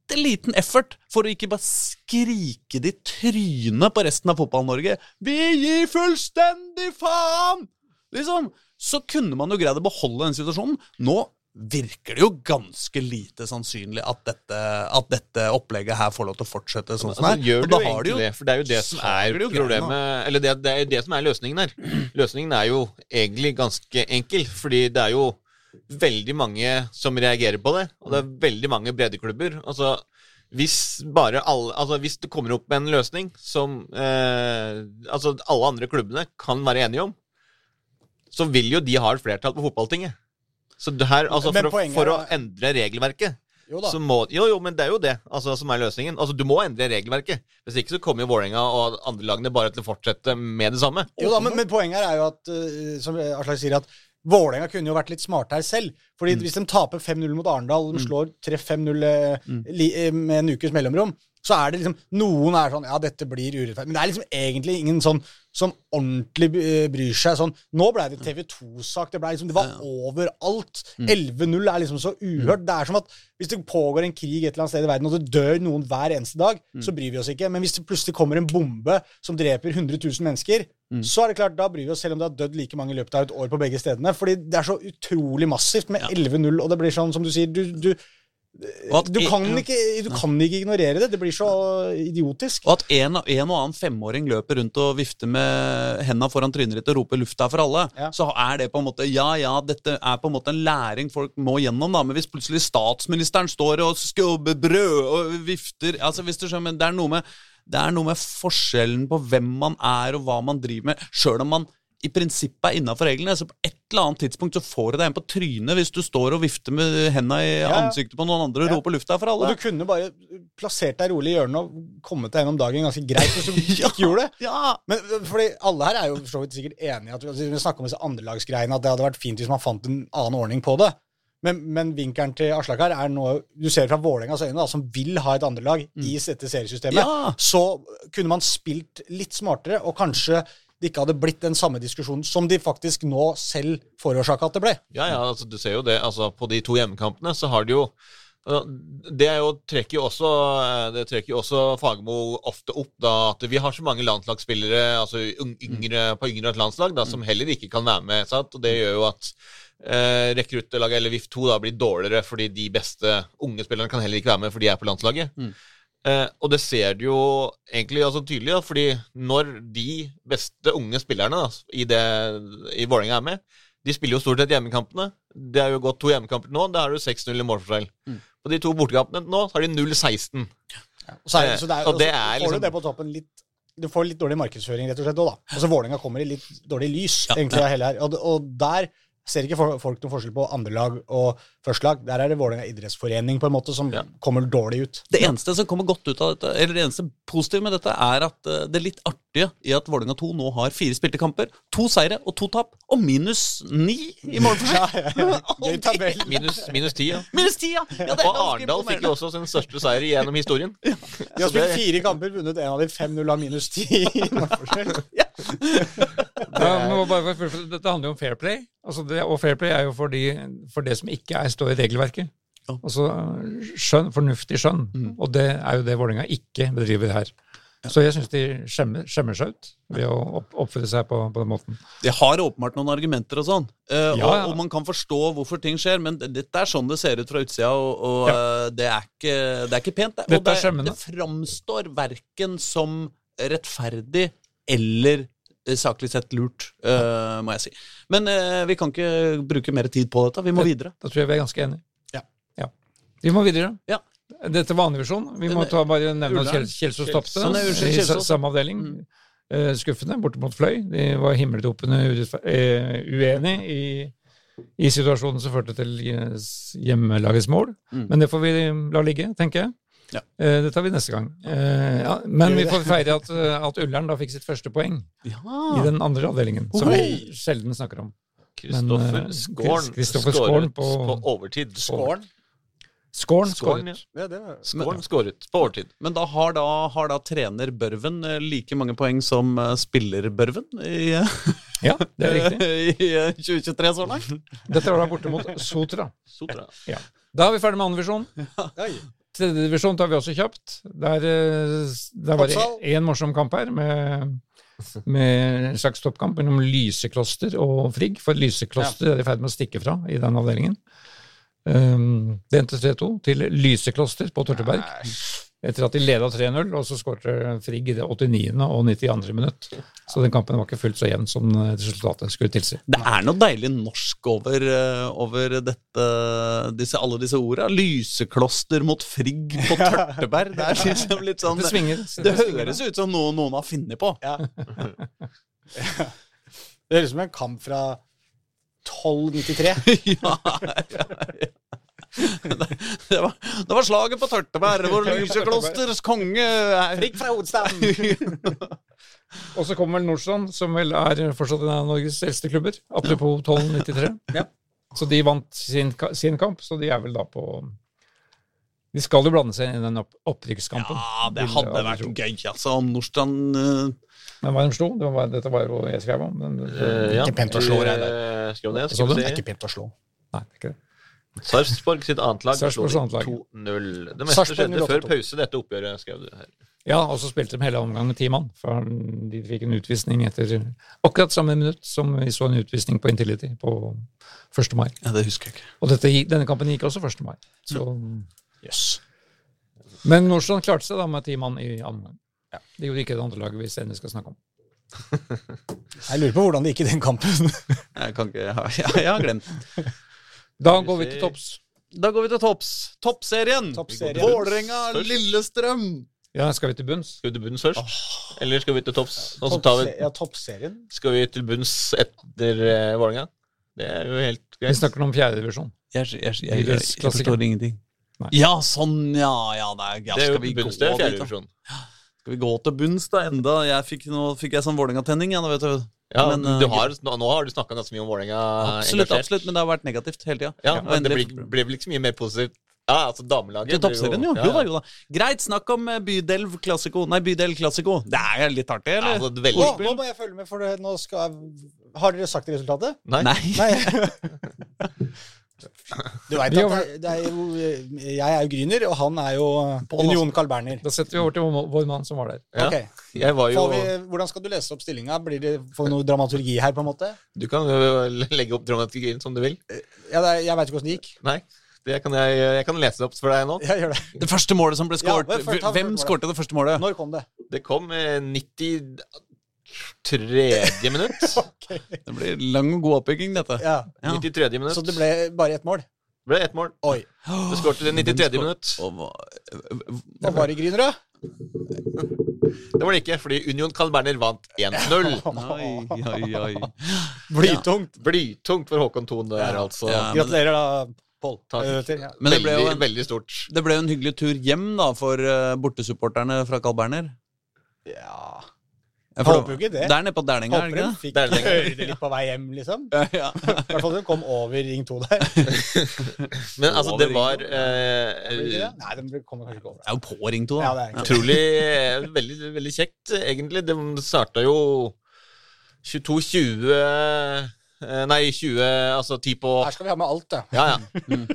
bitte liten effort for å ikke bare skrike det i trynet på resten av Fotball-Norge. Vi gir fullstendig faen! Liksom. Så kunne man jo greid å beholde den situasjonen. Nå virker det jo ganske lite sannsynlig at dette, at dette opplegget her får lov til å fortsette sånn som
Altså,
her.
gjør
Og
det
da har de
egentlig det, for det er jo det som er problemet Eller det, det er jo det som er løsningen her. Løsningen er jo egentlig ganske enkel, fordi det er jo veldig mange som reagerer på det, og det er veldig mange breddeklubber. Altså, hvis bare alle Altså, hvis det kommer opp med en løsning som eh, altså alle andre klubbene kan være enige om, så vil jo de ha et flertall på fotballtinget. Så det her, altså, for, å, for å endre regelverket
Jo da.
så må, jo, jo, men det er jo det altså, som er løsningen. Altså, Du må endre regelverket. Hvis ikke så kommer jo Vålerenga og andre lagene bare til å fortsette med det samme.
Jo da, men, men poenget er jo at, uh, som Aslak sier, at Vålerenga kunne jo vært litt smarte her selv. Fordi hvis de taper 5-0 mot Arendal, og de slår 3-5-0 mm. eh, med en ukes mellomrom, så er det liksom Noen er sånn Ja, dette blir urettferdig. Men det er liksom egentlig ingen sånn som ordentlig eh, bryr seg sånn Nå ble det TV 2-sak. Det ble liksom Det var overalt. 11-0 er liksom så uhørt. Det er som at hvis det pågår en krig et eller annet sted i verden, og det dør noen hver eneste dag, så bryr vi oss ikke. Men hvis det plutselig kommer en bombe som dreper 100 000 mennesker, så er det klart, da bryr vi oss, selv om det har dødd like mange i løpet av et år på begge stedene. Fordi det er så utrolig massivt med 11-0, og det blir sånn som du sier du, du,
at
du,
e-
kan ikke, du kan ikke ignorere det. Det blir så idiotisk.
Og at en, en og annen femåring løper rundt og vifter med henda foran trynet ditt og roper 'luft er for alle',
Ja.
så er det på en måte Ja, ja, dette er på en måte en læring folk må gjennom, da. Men hvis plutselig statsministeren står og skubber brød og vifter altså hvis du skjønner, Det er noe med det er noe med forskjellen på hvem man er og hva man driver med, sjøl om man i prinsippet er innafor reglene. Så på et eller annet tidspunkt så får du deg en på trynet hvis du står og vifter med henda i
Ja,
ansiktet på noen andre og
Ja.
roper 'lufta er for
Og du kunne bare plassert deg rolig i hjørnet og kommet deg gjennom dagen ganske greit hvis du
Ja.
ikke gjorde det.
Ja,
Men øh, fordi alle her er jo for så vidt sikkert enige at vi snakker om disse andrelagsgreiene, at det hadde vært fint hvis man fant en annen ordning på det. Men, men vinkelen til Aslak her er noe du ser fra Vålerengas øyne, da, som vil ha et andrelag i dette seriesystemet. Så kunne man spilt litt smartere, og kanskje det ikke hadde blitt den samme diskusjonen som de faktisk nå selv forårsaka at det ble.
Ja, ja, altså, du ser jo det. Altså, på de to hjemmekampene så har de jo Det er jo, trekker jo også, det trekker jo også Fagermo ofte opp, da, at vi har så mange landslagsspillere altså yngre, på yngre landslag da, som heller ikke kan være med. Sant? Og det gjør jo at eh, rekruttlaget, eller VIF2, da, blir dårligere fordi de beste unge spillerne kan heller ikke være med, for de er på landslaget.
Mm.
Eh, og det ser du jo egentlig altså, tydelig, da, fordi når de beste unge spillerne da, i, det, i Vålerenga er med, de spiller jo stort sett hjemmekampene. Det er jo gått to hjemmekamper nå, da er det 6-0 i målforskjell.
Mm.
På de to bortekampene nå så har de 0-16.
Ja, så, er, så det er,
Og er
får
liksom-
du det på toppen litt Du får litt dårlig markedsføring, rett og slett, òg, da. Altså, Vålerenga kommer i litt dårlig lys,
Ja,
egentlig, her. Og, og der ser ikke folk noen forskjell på andre lag og førstelag. Der er det Vålerenga idrettsforening på en måte som
Ja.
kommer dårlig ut.
Det eneste som kommer godt ut av dette, eller det eneste positive med dette, er at det er litt artige i at Vålerenga 2 nå har fire spilte kamper, to seire og to tap, og minus ni i målforskjell.
Ja, ja, ja. Gøy tabell.
Minus, minus ti, ja.
Minus ti, ja! ja det er
Og Arendal fikk jo også sin største seier gjennom historien.
De har spilt fire kamper, vunnet en av de 5-0 av minus ti i målforskjell.
Ja, bare dette handler jo om fair play, altså det, og fair play er jo for, de, for det som ikke er, står i regelverket.
Ja.
Altså skjønn, fornuftig skjønn,
Mm.
og det er jo det Vålerenga ikke bedriver her. Så jeg syns de skjemmer, skjemmer seg ut ved å oppføre seg på, på den måten.
De har åpenbart noen argumenter og sånn, eh,
Ja,
og, og man kan forstå hvorfor ting skjer, men dette er sånn det ser ut fra utsida, og, og eh, det, er ikke, det er ikke pent. Det. Og det, det framstår verken som rettferdig eller eh, saklig sett lurt, uh, må jeg si. Men uh, vi kan ikke bruke mer tid på dette. Vi må videre.
Da tror jeg vi er ganske enige.
Ja.
ja. Vi må videre.
Ja.
Dette er vanlig visjon. Vi må ta bare nevne at Kjels- Kjelsås tapte i sa- samme avdeling.
Mm.
Skuffende, borte mot Fløy. De var himmeltopende uenig i, i situasjonen som førte til hjemmelagets mål.
Mm.
Men det får vi la ligge, tenker jeg.
Ja.
Eh, det tar vi neste gang. Eh, ja, men
vi
får feire at, eh, at Ullern da fikk sitt første poeng
Ja.
i den andre avdelingen, som vi sjelden snakker om.
Kristoffer Skåren skåret
på-
på, overtid.
Skåren.
Skåren
Skåren, ja.
skåret.
Ja,
Skåren skåret på overtid.
Men da har, da har da trener Børven like mange poeng som spiller Børven i,
Ja, det er riktig.
i eh, 2023 så langt?
Dette var da borte mot Sotra.
Sotra.
Ja. Da er vi ferdig med annen divisjon.
Oi.
Tredje divisjon tar vi også kjapt. Der, eh, der var det én morsom kamp her, med, med en slags toppkamp mellom Lysekloster og Frigg. For Lysekloster er i ferd med å stikke fra i den avdelingen. Um, det endte 3-2 til Lysekloster på Torteberg. Etter at de leda 3-0, og så skåret Frigg i det 89. og 92. minutt. Så den kampen var ikke fullt så jevn som eh, resultatet skulle tilsi.
Det er noe deilig norsk over, eh, over dette, disse, alle disse orda. Lysekloster mot Frigg på Tørteberg. Det er liksom litt sånn
Det svinger.
Det høres ut som noe noen har funnet på.
Ja. Det høres ut som en kamp fra 1293.
ja, ja, ja. Det, var, det var slaget på Tørteberg, hvor Lyseklosters konge
Frikk fra hovedstaden!
Og så kommer vel Nordstrand, som vel er fortsatt en av Norges eldste klubber. Apropos 1293.
Ja.
Så de vant sin, sin kamp, så de er vel da på De skal jo blande seg inn i den opp, opprykkskampen.
Ja, det hadde
jeg
vært gøy, altså. Om Nordstrand uh...
Men hva de slo, det var, dette var jo jeg skrev om. Men,
uh, ja.
Ikke pent å slå,
regner
jeg
vi
Det er ikke pent å slå.
Nei, det er ikke det.
Sarpsborg sitt annet lag slo
Sarpsborgs
de
annet lag.
2-0. Det meste skjedde før pause, dette oppgjøret, skrev du her.
Ja, og så spilte de hele omgangen med ti mann. For de fikk en utvisning etter akkurat samme minutt som vi så en utvisning på Intility på 1. mai.
Ja, det husker jeg ikke.
Og dette, denne kampen gikk også 1. mai. Så,
Jøss.
Men Nordstrand klarte seg da med ti mann i annen omgang. Det gjorde ikke det andre laget vi senere skal snakke om.
Jeg lurer på hvordan det gikk i den kampen.
Jeg kan ikke, jeg, har, jeg har glemt.
Da går vi til topps.
Da går vi til topps. Toppserien.
Toppserien.
Vålerenga, Lillestrøm.
Ja, skal vi til bunns?
Skal vi til bunns først? Eller skal vi til topps? Vi,
Ja, toppserien.
skal vi til bunns etter uh, Vålerenga? Det er jo helt greit.
Vi snakker om fjerdedivisjon.
Jeg, jeg, jeg, jeg, jeg, jeg forstår ingenting.
Nei.
Ja, sånn, ja. ja, det er, ja
Det er jo
vi
bunns, det er
fjerdedivisjon. da? Skal vi gå til bunns, da? Enda jeg fikk, Nå fikk jeg sånn Vålerenga-tenning. Ja, nå vet du.
Ja,
Men,
du
eh,
har, nå, nå har du snakka ganske mye om Vålerenga.
Absolutt, absolutt, men det har vært negativt hele tida.
Ja,
ja
men det blir, blir vel ikke så mye mer positivt. Ja, altså damelaget
Til toppserien, jo.
ja,
Jo da, jo da. Greit, snakk om eh, bydel klassiko. Nei, bydel klassiko. Det er litt artig,
Ja,
eller?
altså,
Nå,
veldig,
nå må jeg følge med, for det, nå skal Har dere sagt resultatet?
Nei.
Nei.
Du vet at det, det er jo, jeg er jo Gryner, og han er jo Union Carl Berner.
Da setter vi over til vår, mann som var der.
Ja.
Ok,
Jeg var jo
Får vi, Hvordan skal du lese opp stillinga? Blir det, får vi noe dramaturgi her, på en måte?
Du kan jo legge opp dramaturgien som du vil.
Ja, det er, Jeg veit ikke åssen det gikk.
Nei, det kan jeg, jeg kan lese det opp for deg nå.
Jeg gjør det.
Det første målet som ble skåret
Ja,
Hvem skårte det første målet?
Når kom det?
Det kom eh, 93. minutt.
okay.
Det blir lang og god oppbygging, dette.
Ja.
Ja.
93. minutt.
Så det ble bare ett mål?
Det ble ett mål.
Oi.
Det skårte det 93. minutt.
Og hva-
var det, Gryner, da?
Det var det ikke, fordi Union Carl Berner vant 1-0.
Oi, oi, oi.
Blytungt.
Blytungt for Håkon Thon der,
Ja.
altså.
Ja. men-
Gratulerer, da, Pål. Eh, ja.
Men det ble jo en,
veldig stort.
det ble jo en hyggelig tur hjem da for eh, bortesupporterne fra Carl Berner.
ja.
Ja,
Jeg
for
håper jo ikke det.
Det er nede på Dælinga, er
Håper
det
de
ikke
fikk høre det litt på vei hjem, liksom.
Ja.
I hvert fall de kom over Ring 2 der.
Men altså, det var eh,
det? Nei, de kommer kanskje ikke over.
Det er jo på Ring 2,
Ja,
da.
det egentlig
utrolig eh, veldig, veldig kjekt, egentlig. De starta jo 22.20 eh, Nei, 20 Altså 10 på
Her skal vi ha med alt, da.
Ja, ja.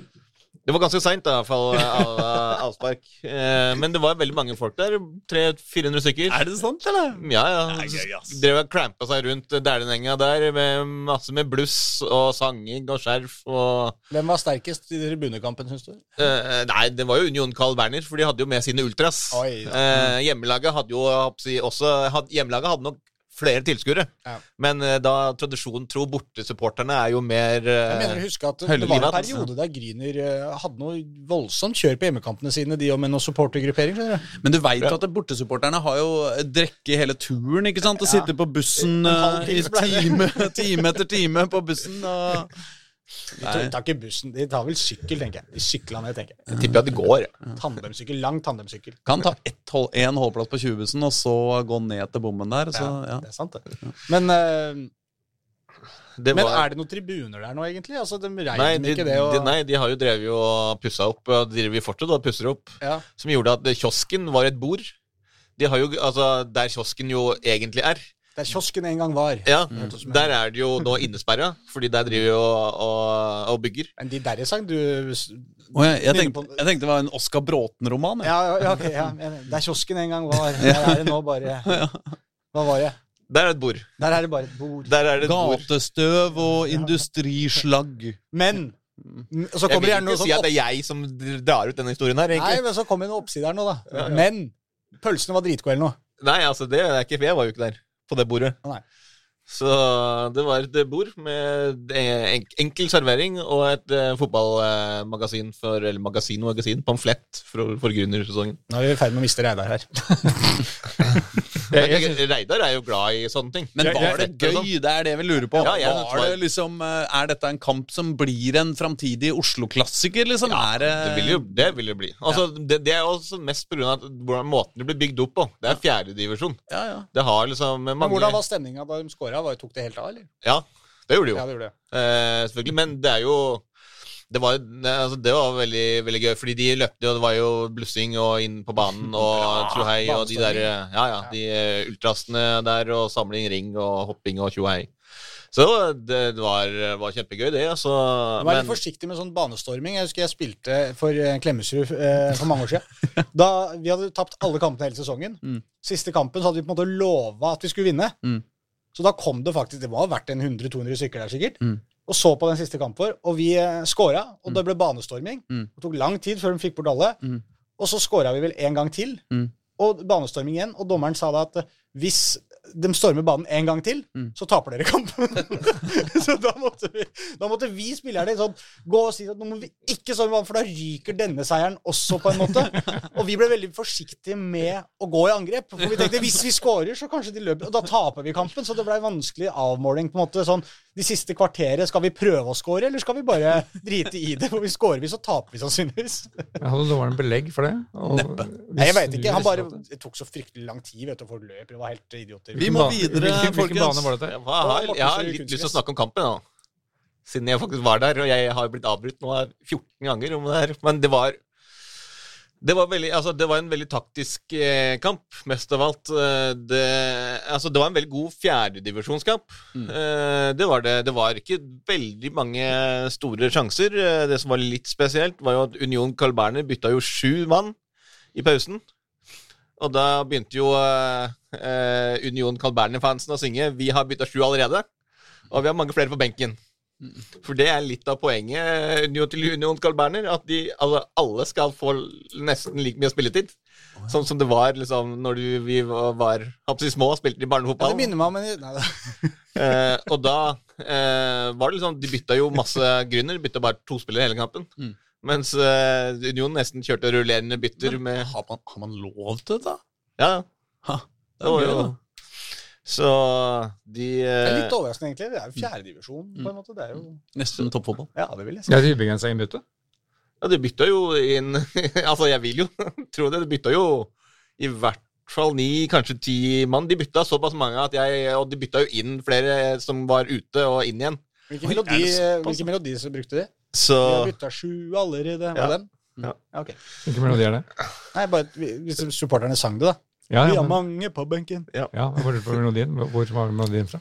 Det var ganske seint, i hvert fall, av- av- avspark. Eh, Men det var veldig mange folk der. 300-400 stykker.
Er det sant, eller?
Ja, ja.
Gøy.
Drev og crampa seg rundt Dælenenga der med masse med bluss og sanging og skjerf og
Hvem var sterkest i tribunekampen, syns du?
Eh, Nei, det var jo Union Carl Berner, for de hadde jo med sine ultras.
Oi, ja.
Eh, hjemmelaget hadde jo si, også had, Hjemmelaget hadde nok flere tilskuere.
Ja.
Men eh, da tradisjonen tro bortesupporterne er jo mer eh,
Jeg mener å huske at det var en periode der Gryner eh, hadde noe voldsomt kjør på hjemmekampene sine, de og med noe supportergruppering.
Men du veit jo at bortesupporterne har jo drikke hele turen, ikke sant? Og sitter på bussen time, time etter time på bussen. Og...
De tar- ikke bussen, de tar vel sykkel, tenker jeg. De sykla ned, tenker jeg.
Jeg tipper at det går.
Tandemsykkel, lang tandemsykkel.
Kan ta én hold, en holdplass på 20-bussen, og så gå ned til bommen der. Så, ja.
Det er sant, det. Men, uh,
Det
men
var-
er det noen tribuner der nå, egentlig? Altså, De
Nei de,
det og
de, nei, de har jo drevet og pussa opp, De driver fortsatt og pusser opp,
Ja.
som gjorde at kiosken var et bord. De har jo, altså Der kiosken jo egentlig er,
Der kiosken en gang var.
ja,
en-
der er det jo nå innesperra, fordi der driver jo og, og, og bygger.
Men de derre sang du
oh, jeg, jeg, tenkte, jeg tenkte det var en Oskar Bråten-roman.
Ja, ja, ja, ok, ja. Der kiosken en gang var. Der er det nå bare Hva var det?
Der er et bord.
Der er det bare et bord.
Der er det et.
Gatestøv og industrislagg.
Men så så
Jeg
kommer
vil
det
ikke si
sånn
at det er jeg som drar ut denne historien her,
Nei, men så kommer det noe oppside her nå, da. Men pølsene var dritgode eller noe.
Nei, altså, det er ikke Jeg var jo ikke der på det bordet.
Nei.
Så det var et bord med enkel servering og et eh, fotballmagasin for Eller magasin og magasin, pamflett for, for gründersesongen.
Nå er vi i ferd med å miste Reidar her.
Reidar er jo glad i sånne ting.
Men var det gøy? Det er det vi lurer på.
Ja,
var
det
liksom, eh, er dette en kamp som blir en framtidig Oslo-klassiker, liksom?
Ja,
det,
det vil jo det vil jo bli. Altså, det, det er også mest pga. hvordan måten det blir bygd opp på. Det er fjerdedivisjon.
Ja, ja.
Det har liksom
Men hvordan var stemninga da de scora? Tok det helt av, eller?
Ja, det gjorde det jo.
Ja, det gjorde det.
Eh, selvfølgelig, men det er jo det var, altså, det var veldig, veldig gøy, fordi de løpte jo Det var jo blussing og inn på banen og tjohei og de der Ja, ja. De eh, ultrasene der og samling ring og hopping og tjohei. Så det, det var, var kjempegøy, det. Altså,
Vær litt forsiktig med sånn banestorming. Jeg husker jeg spilte for eh, Klemetsrud eh, for mange år siden. Da Vi hadde tapt alle kampene hele sesongen.
Mm.
Siste kampen så hadde vi på en måte lova at vi skulle vinne.
Mm.
Så da kom det faktisk Det må ha vært en 100-200 stykker der, sikkert.
Mm.
Og så på den siste kampen vår, og vi eh, scora, og det ble banestorming.
Mm.
Det tok lang tid før de fikk bort alle.
Mm.
Og så scora vi vel en gang til,
Mm.
og banestorming igjen. Og dommeren sa da at eh, hvis de stormer banen en gang til,
Mm.
så taper dere kampen. så da måtte vi, da måtte vi spillerne sånn, gå og si at nå må vi ikke storme banen, for da ryker denne seieren også, på en måte. Og vi ble veldig forsiktige med å gå i angrep. For vi tenkte hvis vi scorer, så kanskje de løper. Og da taper vi kampen. Så det ble vanskelig avmåling. på en måte sånn, De siste kvarteret, skal vi prøve å score, eller skal vi bare drite i det? For vi scorer vi, så taper vi sannsynligvis.
hadde dommeren belegg for det? Og
Neppe.
Nei, jeg vet ikke. Han bare, Det tok så fryktelig lang tid, vet du, for løp. Det var helt idioter.
Vi må videre,
hvilken, hvilken
folkens.
bane var dette?
jeg har, jeg har litt lyst til å snakke om kampen, da. Siden jeg faktisk var der, og jeg har blitt avbrutt nå 14 ganger. Om det her. Men det var Det var, veldig, altså, det var en veldig taktisk eh, kamp, mest av alt. Eh, Det, altså, det var en veldig god fjerdedivisjonskamp.
Mm.
Eh, det var det. Det var ikke veldig mange store sjanser. Eh, Det som var litt spesielt, var jo at Union Carl Berner bytta jo sju mann i pausen. Og da begynte jo eh, eh, Union Carl Berner-fansen å synge 'Vi har bytta sju allerede', og vi har mange flere på benken. For det er litt av poenget eh, Union til Union Carl Berner, at de, alle, skal få nesten like mye spilletid. Sånn som det var liksom når du, vi var, var absolutt små og spilte i barnefotball.
Ja, det minner meg om en Nei, da.
Eh, og da eh, var det liksom De bytta jo masse grunner. De Bytta bare to spillere hele kampen.
Mm.
Mens uh, Union nesten kjørte rullerende bytter med
Har man, har man lov til det? da?
Ja,
Ha,
det var jo Så de
Det er
eh,
litt overraskende, egentlig. Det er jo fjerdedivisjon, på en måte. Det er jo
Nesten toppfotball.
Ja, det vil jeg si.
Ja, de ubegrensa innbytte.
Ja, de bytta jo inn Altså, jeg vil jo tro det. De bytta jo i hvert fall ni, kanskje ti mann. De bytta såpass mange at jeg Og de bytta jo inn flere som var ute, og inn igjen.
Hvilken melodi, hvilken melodi brukte de?
Så
Vi har bytta sju allerede.
Ja.
det den?
Ja.
ok.
Liksom
Hvilken melodi er det?
Nei, bare hvis supporterne sang det, da.
Ja,
Vi har mange på benken.
ja hvor, var melodien? hvor var melodien fra?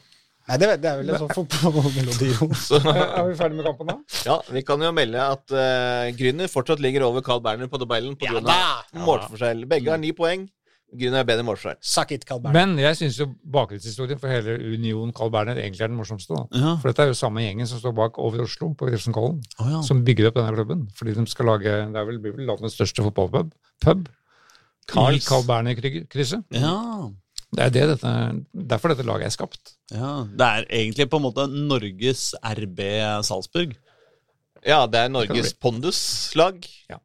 Nei, det, det er vel en sånn fotballmelodi.
Så,
Er vi ferdig med kampen da?
ja, vi kan jo melde at uh, Grüner fortsatt ligger over Carl Berner på tabellen pga.
Ja
målforskjell. Begge har ni poeng. Grüner er bedre målforskjell.
Suck it, Carl Berner.
Men jeg syns jo bakgrunnshistorien for hele Union Carl Berner egentlig er den morsomste. da.
Ja.
For dette er jo samme gjengen som står bak Over Oslo på Grefsenkollen,
oh, ja.
som bygger opp denne klubben. Fordi de skal lage Det er vel, blir vel landets største fotballpub. Pub.
Carl.
Carl Berner-krysset.
ja.
Det er det dette, derfor dette laget er skapt.
Ja, Det er egentlig på en måte Norges RB Salzburg.
Ja, det er Norges Pondus-lag.
Ja.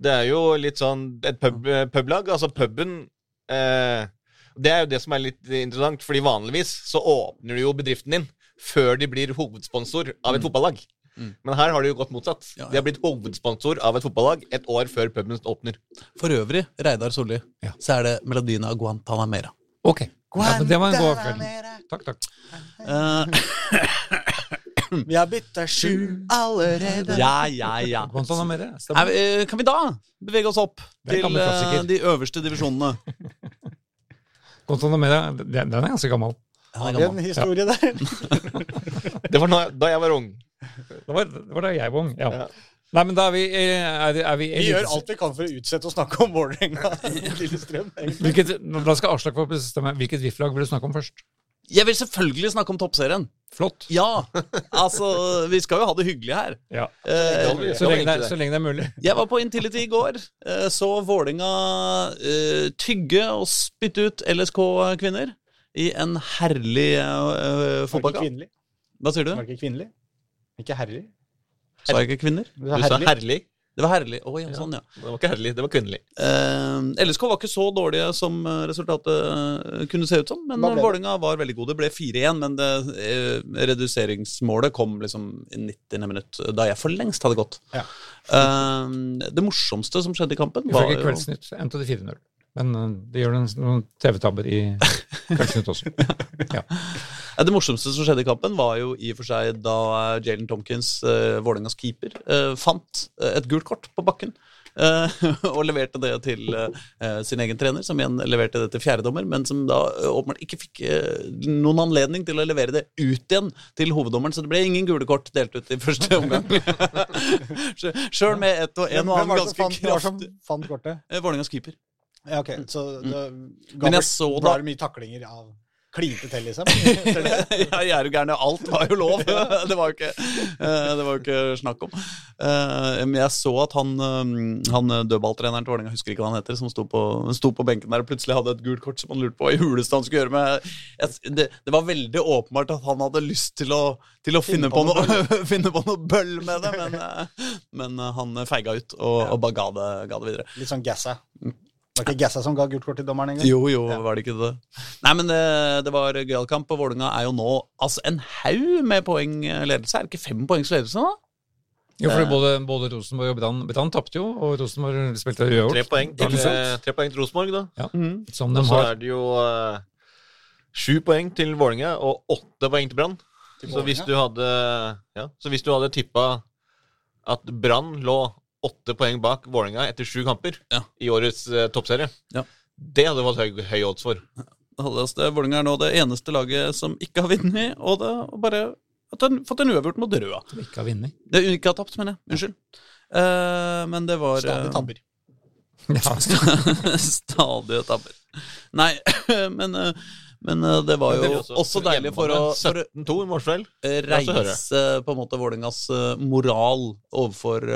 Det er jo litt sånn et pub, publag. Altså puben eh, Det er jo det som er litt interessant, fordi vanligvis så åpner du jo bedriften din før de blir hovedsponsor av et fotballag.
Mm.
Men her har det jo gått motsatt.
Ja, ja.
De har blitt hovedsponsor av et fotballag et år før puben åpner.
For øvrig, Reidar Solli,
Ja.
så er det melodien av Guantanamera.
Ok. Ja, det var en god avklaring. Takk, takk.
Eh,
Vi har bytta sju allerede.
ja, ja, ja. Er eh, kan vi da bevege oss opp til eh, de øverste divisjonene?
Guantanamera, den den er ganske gammel.
Ja,
Har
det
vi
er
en
gammel.
historie der?
Det var da jeg var ung.
Det var, det var da jeg var ung. Ja.
Ja.
Nei, men da er vi, eh, er, er vi
Vi gjør alt vi kan for å utsette å snakke om Vålerenga Lillestrøm.
Hvilket, da skal Aslak få bestemme. Hvilket VIF-lag vil du snakke om først?
Jeg vil selvfølgelig snakke om toppserien.
Flott.
Ja, altså Vi skal jo ha det hyggelig her.
Ja.
Eh,
Så lenge, det er, så lenge det er mulig.
Jeg var på Intility i går. eh, Så Vålinga eh, tygge og spytte ut LSK-kvinner i en herlig uh,
Var ikke
fotballkamp.
kvinnelig?
Hva sier du?
Var det ikke kvinnelig? Ikke herlig?
Sa jeg ikke kvinner?
Du sa herlig.
herlig.
Det var herlig. Oh, ja, sånn, ja.
Det var ikke herlig, det var kvinnelig.
Eh, LSK var ikke så dårlige som eh, resultatet eh, kunne se ut som. Men
det?
Vålinga var veldig gode. Det ble 4-1, men det, eh, reduseringsmålet kom liksom i 90. minutt, da jeg for lengst hadde gått.
Ja.
Eh, det morsomste som skjedde i kampen, var
Ifølge
jo
Kveldsnytt endte det 4-0. Men eh, det gjør noen, TV-tabber i Kveldsnytt også.
Ja, Det morsomste som skjedde i kampen, var jo i og for seg da eh, Jalen Tomkins, uh, Vålerengas keeper, eh, fant eh, et gult kort på bakken. eh, og leverte det til eh, sin egen trener, som igjen leverte det til fjerdedommer, men som da eh, åpenbart ikke fikk eh, noen anledning til å levere det ut igjen til hoveddommeren, så det ble ingen gule kort delt ut i første omgang. Sjøl med et og en og
var
annen ganske
fant, hvem var det som
kraftig
fant kortet?
eh, Vålerengas keeper.
Ja, ok. Så det
Mm. Så da-
var det mye taklinger av Klinte til, liksom?
Ja, jeg er jo gæren. Alt var jo lov. Det var jo ikke, eh, det var jo ikke snakk om. Eh, Men jeg så at han, eh, han dødballtreneren til Vålerenga, husker ikke hva han heter, som sto på, sto på benken der og plutselig hadde et gult kort som han lurte på hva i huleste han skulle gjøre med det, det var veldig åpenbart at han hadde lyst til å, til å finne, på noe, finne på noe bøll med det, men, men han feiga ut og, og bare ga det, ga det videre.
Litt sånn gassa. Var det ikke Gassa som ga gult kort til dommeren engang?
Jo, jo,
Ja.
var det ikke det? Nei, men det, det var gøyal kamp, og Vålerenga er jo nå altså en haug med poengledelse. Er det ikke fem poengs ledelse nå?
Jo, for både, både Rosenborg og Brann Brann tapte jo, og Rosenborg spilte uavgjort.
Tre poeng til, eh, tre poeng til Rosenborg, da.
Ja, Som
Og
de
så
har.
er det jo uh, sju poeng til Vålerenga og åtte poeng til Brann. Så ja, Så hvis du hadde tippa at Brann lå åtte poeng bak Vålerenga etter sju kamper
Ja.
i årets eh, toppserie.
Ja.
Det hadde vært høy, høy odds for.
Halleste Vålerenga er nå det eneste laget som ikke har vunnet, og det har bare at den, fått en uavgjort mot Røa.
Som ikke har vunnet.
Det er ikke har tapt, mener jeg. Unnskyld. Uh, men det var
Stadig
eh,
tabber.
Ja,
Stadig tabber. Nei, men, eh, men det var jo også deilig for å,
17-2 i Målsfjell. La oss høre.
reise på en måte Vålerengas moral overfor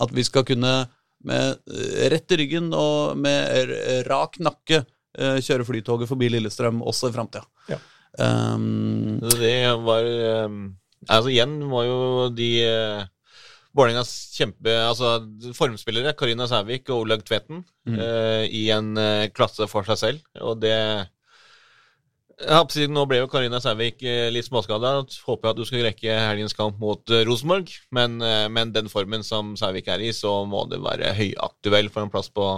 at vi skal kunne med eh, rett i ryggen og med rak nakke eh, kjøre flytoget forbi Lillestrøm også i framtida.
Ja.
Um,
Det var eh, Altså, igjen var jo de uh, Vålerengas kjempe... Altså, formspillere, Karina Sævik og Olaug Tveten,
Mm.
uh, i en eh, klasse for seg selv, og det jeg siden Nå ble jo Karina Sævik eh, litt småskada. Håper jeg at du skal rekke helgens kamp mot eh, Rosenborg. Men, eh, men den formen som Sævik er i, så må det være høyaktuell for en plass på,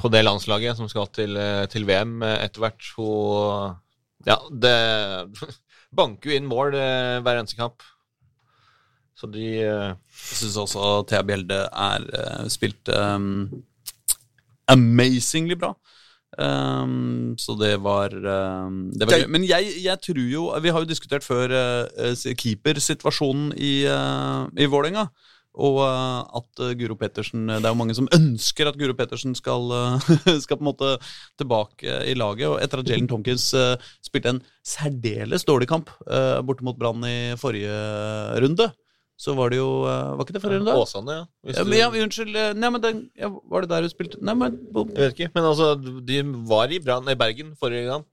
på det landslaget som skal til, til VM etter hvert. Hun Ja, det banker jo inn mål hver eneste kamp. Så de
jeg syns også Thea Bjelde er spilt um, amazingly bra. Um, så det var, um, det var. Men jeg, jeg tror jo Vi har jo diskutert før uh, keepersituasjonen i, uh, i Vålerenga. Og uh, at Guro Pettersen Det er jo mange som ønsker at Guro Pettersen skal, skal på en måte tilbake i laget. Og etter at Jalen Tonkins spilte en særdeles dårlig kamp borte mot Brann i forrige runde, så var det jo uh, Var ikke det forrige runde?
Åsane, ja. Hvis
Ja, men, ja, unnskyld. eh, Nei, men den, ja, Var det der du spilte Nei, men bom.
Jeg vet ikke, men altså, de var i, Brann, i Bergen forrige kamp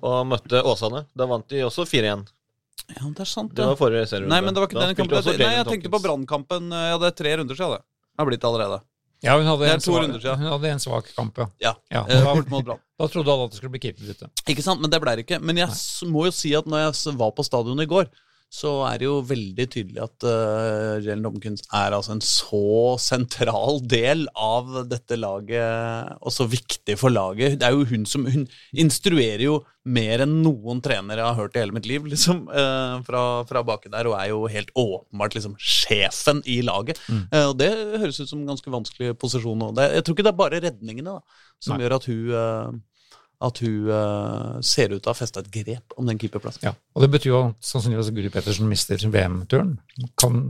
og møtte Åsane. Da vant de også 4-1.
Ja, det er sant,
Det
det.
var forrige serierunde.
Nei, men det var ikke den kampen.
også
Nei, jeg tenkte på. Brannkampen. eh, Ja, det er tre runder siden, det. Det har blitt allerede.
Ja, hun hadde, en svak, hun hadde en svak kamp, ja.
Ja.
ja
eh,
da, trodde alle at det skulle bli keeperbytte.
Ikke sant, men det ble det ikke. Men jeg nei. må jo si at når jeg var på stadion i går, så er det jo veldig tydelig at uh, reell Tomkins er altså en så sentral del av dette laget, og så viktig for laget. Det er jo hun som Hun instruerer jo mer enn noen trenere jeg har hørt i hele mitt liv, liksom, uh, fra, fra baki der, og er jo helt åpenbart liksom sjefen i laget. Eh, og det høres ut som en ganske vanskelig posisjon. Og det, jeg tror ikke det er bare redningene da, som
Nei.
gjør at hun eh, at hun uh, ser ut til å ha festa et grep om den keeperplassen.
Ja. Og det betyr jo sannsynligvis at Guri Pettersen mister VM-turen. Kan,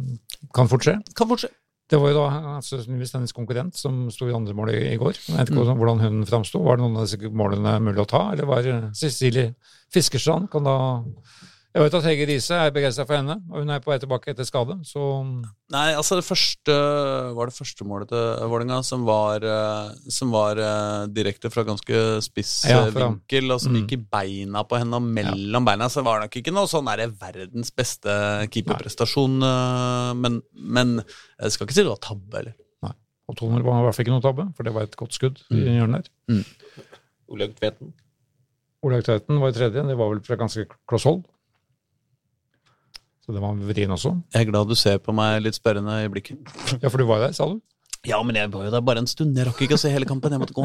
kan fort skje.
Kan fortsette.
Det var jo da sannsynligvis hennes konkurrent som sto i andre mål i, i går. Jeg vet ikke hvordan- hvordan hun framsto. Var det noen av disse målene mulig å ta, eller var Cecilie Fiskerstrand kan da Jeg vet at Hege Riise er begeistra for henne, og hun er på vei tilbake etter skade, så
Nei, altså det første var det første målet til Vålerenga som var, eh, som var eh, direkte fra ganske spiss
Ja,
eh,
fra-
vinkel, og som
Mm.
gikk i beina på henne og mellom beina. Så var det nok ikke noe sånn der verdens beste keeperprestasjon, men, men jeg skal ikke si det var tabbe, eller. Nei.
Og 2-0 var i hvert fall ikke noe tabbe, for det var et godt skudd i hjørnet der.
Olaug Tveten.
Olaug Tveiten var i tredje, det var vel fra ganske kloss hold. Så det var vrien også.
Jeg er glad du ser på meg litt spørrende i blikket.
Ja, for du var der, sa du?
Ja, men jeg var jo der bare en stund. Jeg rakk ikke å se hele kampen. Jeg måtte gå.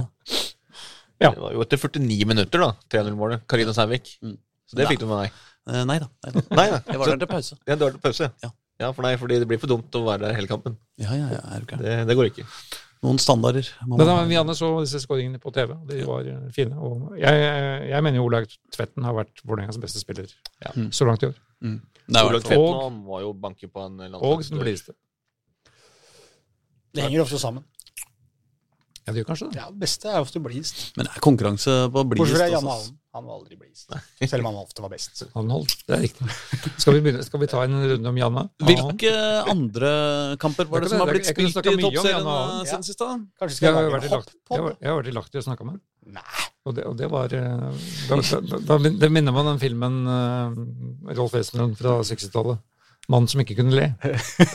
Ja.
Det var jo etter 49 minutter, da. 3-0-målet. Karina Sævik.
Mm.
Så det fikk du med deg.
Eh, nei da. Nei da.
Nei, da.
Jeg var der til pause.
Ja, du var til pause.
Ja.
ja, for nei, fordi det blir for dumt å være der hele kampen.
Ja, ja, ja, er du ikke.
Det, det går ikke.
Noen standarder.
Men da, vi andre så disse skåringene på TV, og de var fine. Og jeg, jeg mener jo Olaug Tvetten har vært Vålerengas beste spiller
Ja.
Mm.
så langt i år.
Mm.
Olaug
Tvetten fall-
Og-
han må jo banker på en
Og den
landslagsdør.
blideste.
Det henger ofte sammen.
Ja, det gjør kanskje det.
Ja, beste er ofte blidest.
Men det er konkurranse på
Bortsett
blidest.
fra Janne
altså.
Allen. Han var aldri blid. Selv om han ofte var best.
Han holdt, det er riktig. Skal vi, begynne, skal vi ta en runde om Janne?
Hvilke andre kamper var det som har blitt spilt i toppserien eh, siden sist? da?
Kanskje
Jeg
skal
har
jeg
jeg har,
hopp-pod?
jeg har vært i Lahti og snakka med ham.
Nei.
Og det, og det var eh, da, da, da, Det minner meg om den filmen uh, Rolf Wesenlund fra 60-tallet. 'Mannen som ikke kunne le'.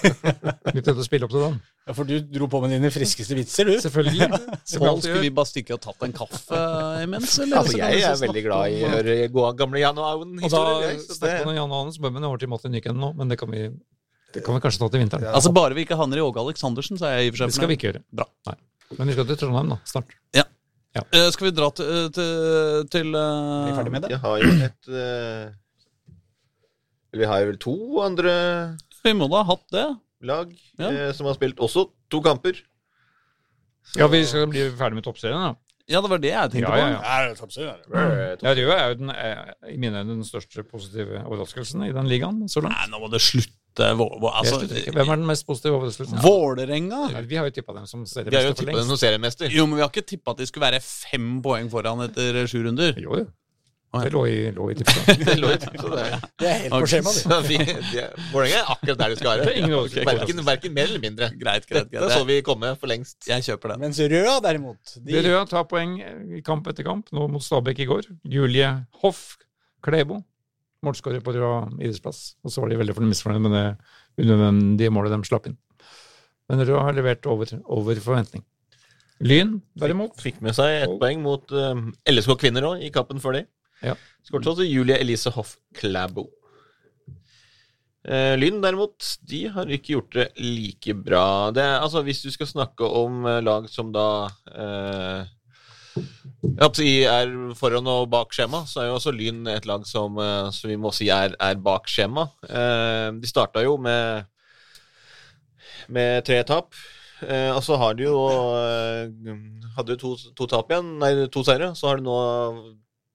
Vi prøvde å spille opp til den.
Ja, for du dro på med dine friskeste vitser, du.
Selvfølgelig. Ja. vi
skulle vi bare stikke og tatt en kaffe imens? Eller?
Altså,
Så
jeg er veldig glad i å
om-
høre gamle Jan og
Og da
Auen-historier.
Jan Aalen, så bør man over til Martin Nyken nå, men det kan vi, det kan vi kanskje ta til vinteren.
Ja.
Altså Bare vi ikke handler i Åge Aleksandersen, så er jeg i og for seg
Det skal vi ikke gjøre.
Bra.
Nei. Men vi skal til Trondheim da. snart.
Eh, Skal vi dra til, til, til
Er vi
eh,
ferdig med det?
Vi har jo et uh... Vi har jo vel to andre
Vi må da ha hatt det.
Lag
Ja.
eh, som har spilt også to kamper.
Ja, vi skal bli ferdig med toppserien, da.
Ja, det var det jeg tenkte
Ja, ja,
på.
ja.
Det er toppserien, det.
Ja, Rød er jo den, eh, i mine øyne den største positive overraskelsen i den ligaen så langt.
Nei, nå må det slutte. Altså.
Hvem er den mest positive overraskelsen?
Vålerenga?
Ja, Vi har jo tippa dem som
Vi har jo tippa dem som seriemester.
Jo, men vi har ikke tippa at de skulle være fem poeng foran etter sju runder.
Jo, jo.
Å, ja.
Det lå i, lå i tipset.
Det lå i tipset, det
Det er helt på skjemaet, det.
De- Vålerenga er akkurat der du skal være. Verken, verken mer eller mindre.
Greit, greit.
Dette
greit.
så vi komme for lengst.
Jeg kjøper den.
Mens Røa, derimot de,
De røde tar poeng i kamp etter kamp, nå mot Stabæk i går. Julie Hoff Klebo, målskårer på Røa idrettsplass. Og så var de veldig fornøyd- misfornøyd med det unødvendige målet de slapp inn. Men Røa har levert over, over forventning. Lyn, derimot
Fikk med seg ett poeng mot uh, LSK kvinner òg, i kappen før det.
Ja.
Skåret også Julie Elise Hoff Klæbo. Eh, Lyn derimot, de har ikke gjort det like bra. Det altså, hvis du skal snakke om eh, lag som da eh, at de er foran og bak skjema, så er jo også Lyn et lag som, eh, som vi må si er, er bak skjema. Eh, de starta jo med, med tre tap. Eh, og så har de jo eh, Hadde jo to, to tap igjen, nei, to seire. Så har de nå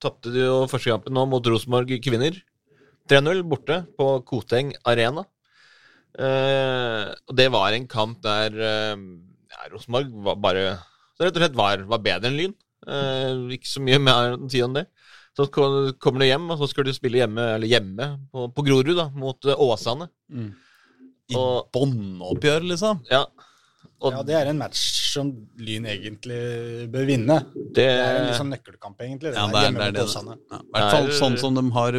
Tapte de jo første kampen nå mot Rosenborg kvinner. 3-0 borte på Koteng Arena. Eh, og det var en kamp der eh, ja, Rosenborg var bare så rett og slett var, var bedre enn Lyn. Eh, ikke så mye mer enn tid enn det. Så kommer du hjem, og så skal du spille hjemme, eller hjemme på, på Grorud da, mot eh, Åsane.
Mm. I
Og-
båndoppgjør, liksom.
Ja,
Ja, det er en match som Lyn egentlig bør vinne.
det,
Det er en sånn nøkkelkamp, egentlig. Det
Ja, det er, det er det. Ja, I hvert fall
er-
sånn som de har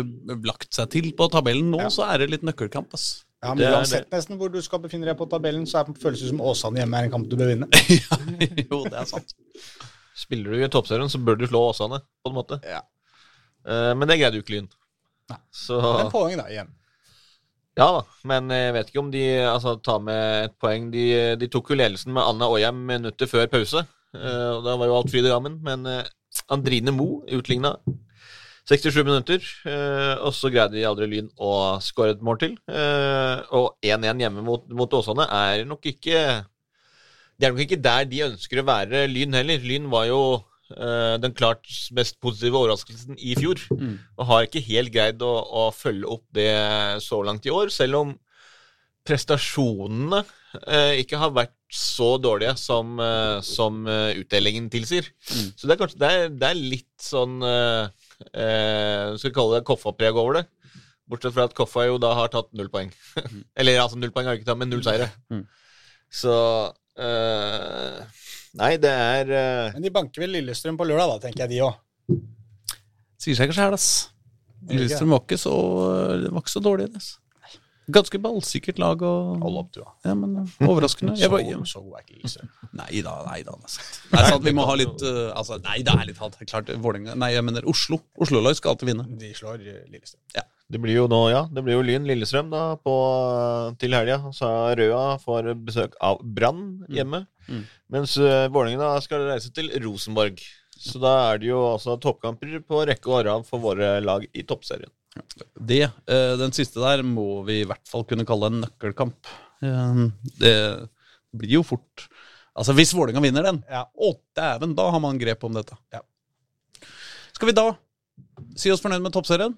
lagt seg til på tabellen nå,
Ja.
så er det litt nøkkelkamp, ass.
Ja, men
er
Uansett nesten hvor du skal befinne deg på tabellen, så er det føles det som Åsane hjemme er en kamp du bør vinne.
jo, det er sant.
Spiller du i toppserien, så bør du slå Åsane, på en måte.
Ja.
Uh, men det greide jo ikke Lyn.
Nei.
Så
Men poeng, da, igjen.
Ja da, men jeg vet ikke om de altså, tar med et poeng. De, de tok jo ledelsen med Anna Åhjem minutter før pause. Eh, og Da var jo alt fryd i rammen, men eh, Andrine Mo utligna 67 minutter. eh, og så greide de aldri Lyn å skåre et mål til. Og 1-1 hjemme mot, mot Åsane er nok ikke Det er nok ikke der de ønsker å være Lyn heller. Lyn var jo den klart mest positive overraskelsen i fjor
Mm.
og har ikke helt greid å, å følge opp det så langt i år, selv om prestasjonene eh, ikke har vært så dårlige som, eh, som eh, utdelingen tilsier.
Mm.
Så det er kanskje det er, det er litt sånn eh, eh, Skal vi kalle det Koffa-preg over det. Bortsett fra at Koffa jo da har tatt null poeng. Eller altså null poeng har de ikke tatt, men null seire.
Mm.
Så eh, Nei, det er uh...
Men de banker vel Lillestrøm på lørdag, da, tenker jeg de òg.
Sier seg ikke sjæl, ass. Lillestrøm var ikke så, det var ikke så dårlig. ass. Ganske ballsikkert lag og
opp, du, ja.
Ja, men uh, overraskende. Jeg var,
Så, så god er ikke Lillestrøm.
nei da, nei da. Det er sant. Det er sant vi må ha litt uh, altså, Nei, det er litt halvt. Klart, Vålerenga Nei, jeg mener Oslo. Oslo-lag skal alltid vinne.
De slår Lillestrøm. Ja.
Det blir jo nå, ja, det blir jo Lyn Lillestrøm da på, til helga. Så Røa får besøk av Brann hjemme.
Mm.
Mens uh, Vålerenga skal reise til Rosenborg. Så da er det jo altså toppkamper på rekke og rad for våre lag i toppserien.
Det, eh, Den siste der må vi i hvert fall kunne kalle en nøkkelkamp. Eh, Det blir jo fort Altså, hvis Vålerenga vinner den,
Ja.
å dæven, da har man grep om dette.
Ja.
Skal vi da si oss fornøyd med toppserien?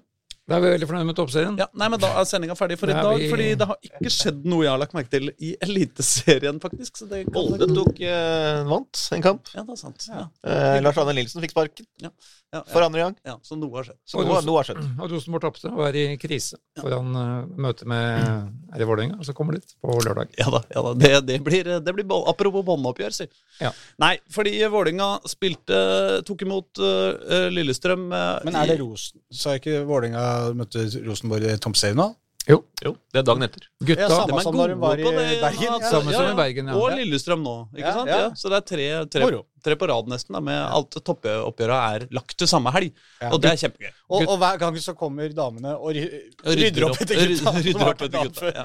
Da er vi veldig fornøyd med toppserien.
Ja, nei, men Da er sendinga ferdig for i dag.
vi-
Fordi det har ikke skjedd noe jeg har lagt merke til i Eliteserien, faktisk. Så det kan
Molde tok eh, vant en kamp.
Ja, det er sant. Ja.
Eh, Lars Arne Nilsen fikk sparken
Ja, ja,
for andre gang.
ja, så noe har skjedd.
Så noe, noe har skjedd.
Og Rosenborg tapte og er i krise foran uh, møtet med Er det Vålerenga? Så kommer dit på lørdag.
Ja da. ja da. Det, det blir, det blir Apropos båndoppgjør, si.
Ja.
Nei, fordi Vålerenga spilte Tok imot uh, Lillestrøm uh,
Men er det Rosen... Sa ikke Vålerenga møtte Rosenborg i toppserien Jo.
Jo, det er dagen etter.
Gutta
Ja, samme som når
hun
var i Bergen.
ja,
Ja,
Samme som i Bergen, ja.
Og Lillestrøm nå, ikke
Ja,
sant?
ja.
Ja. Så det er tre, tre, tre på rad nesten, da, med alt toppoppgjøra er lagt til samme helg. Og det er kjempegøy.
Og, og hver gang så kommer damene og rydder opp etter gutta.
rydder opp etter gutta, ja.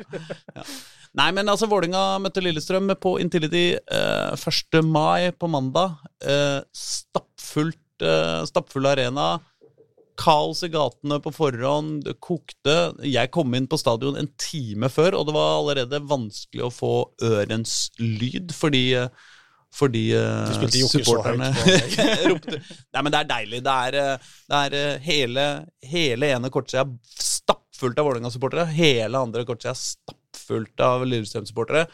Ja. Nei, men altså, Vålinga møtte Lillestrøm på Intility eh, 1. mai på mandag. Eh, stappfullt, eh, stappfull arena. Kaos i gatene på forhånd. Det kokte. Jeg kom inn på stadion en time før, og det var allerede vanskelig å få ørens lyd fordi fordi eh, supporterne ropte Nei, men det er deilig. Det er, eh, det er eh, hele, hele ene kortsida stappfullt av Vålerenga-supportere. Hele andre kortsida stappfullt av Lillestrøm-supportere.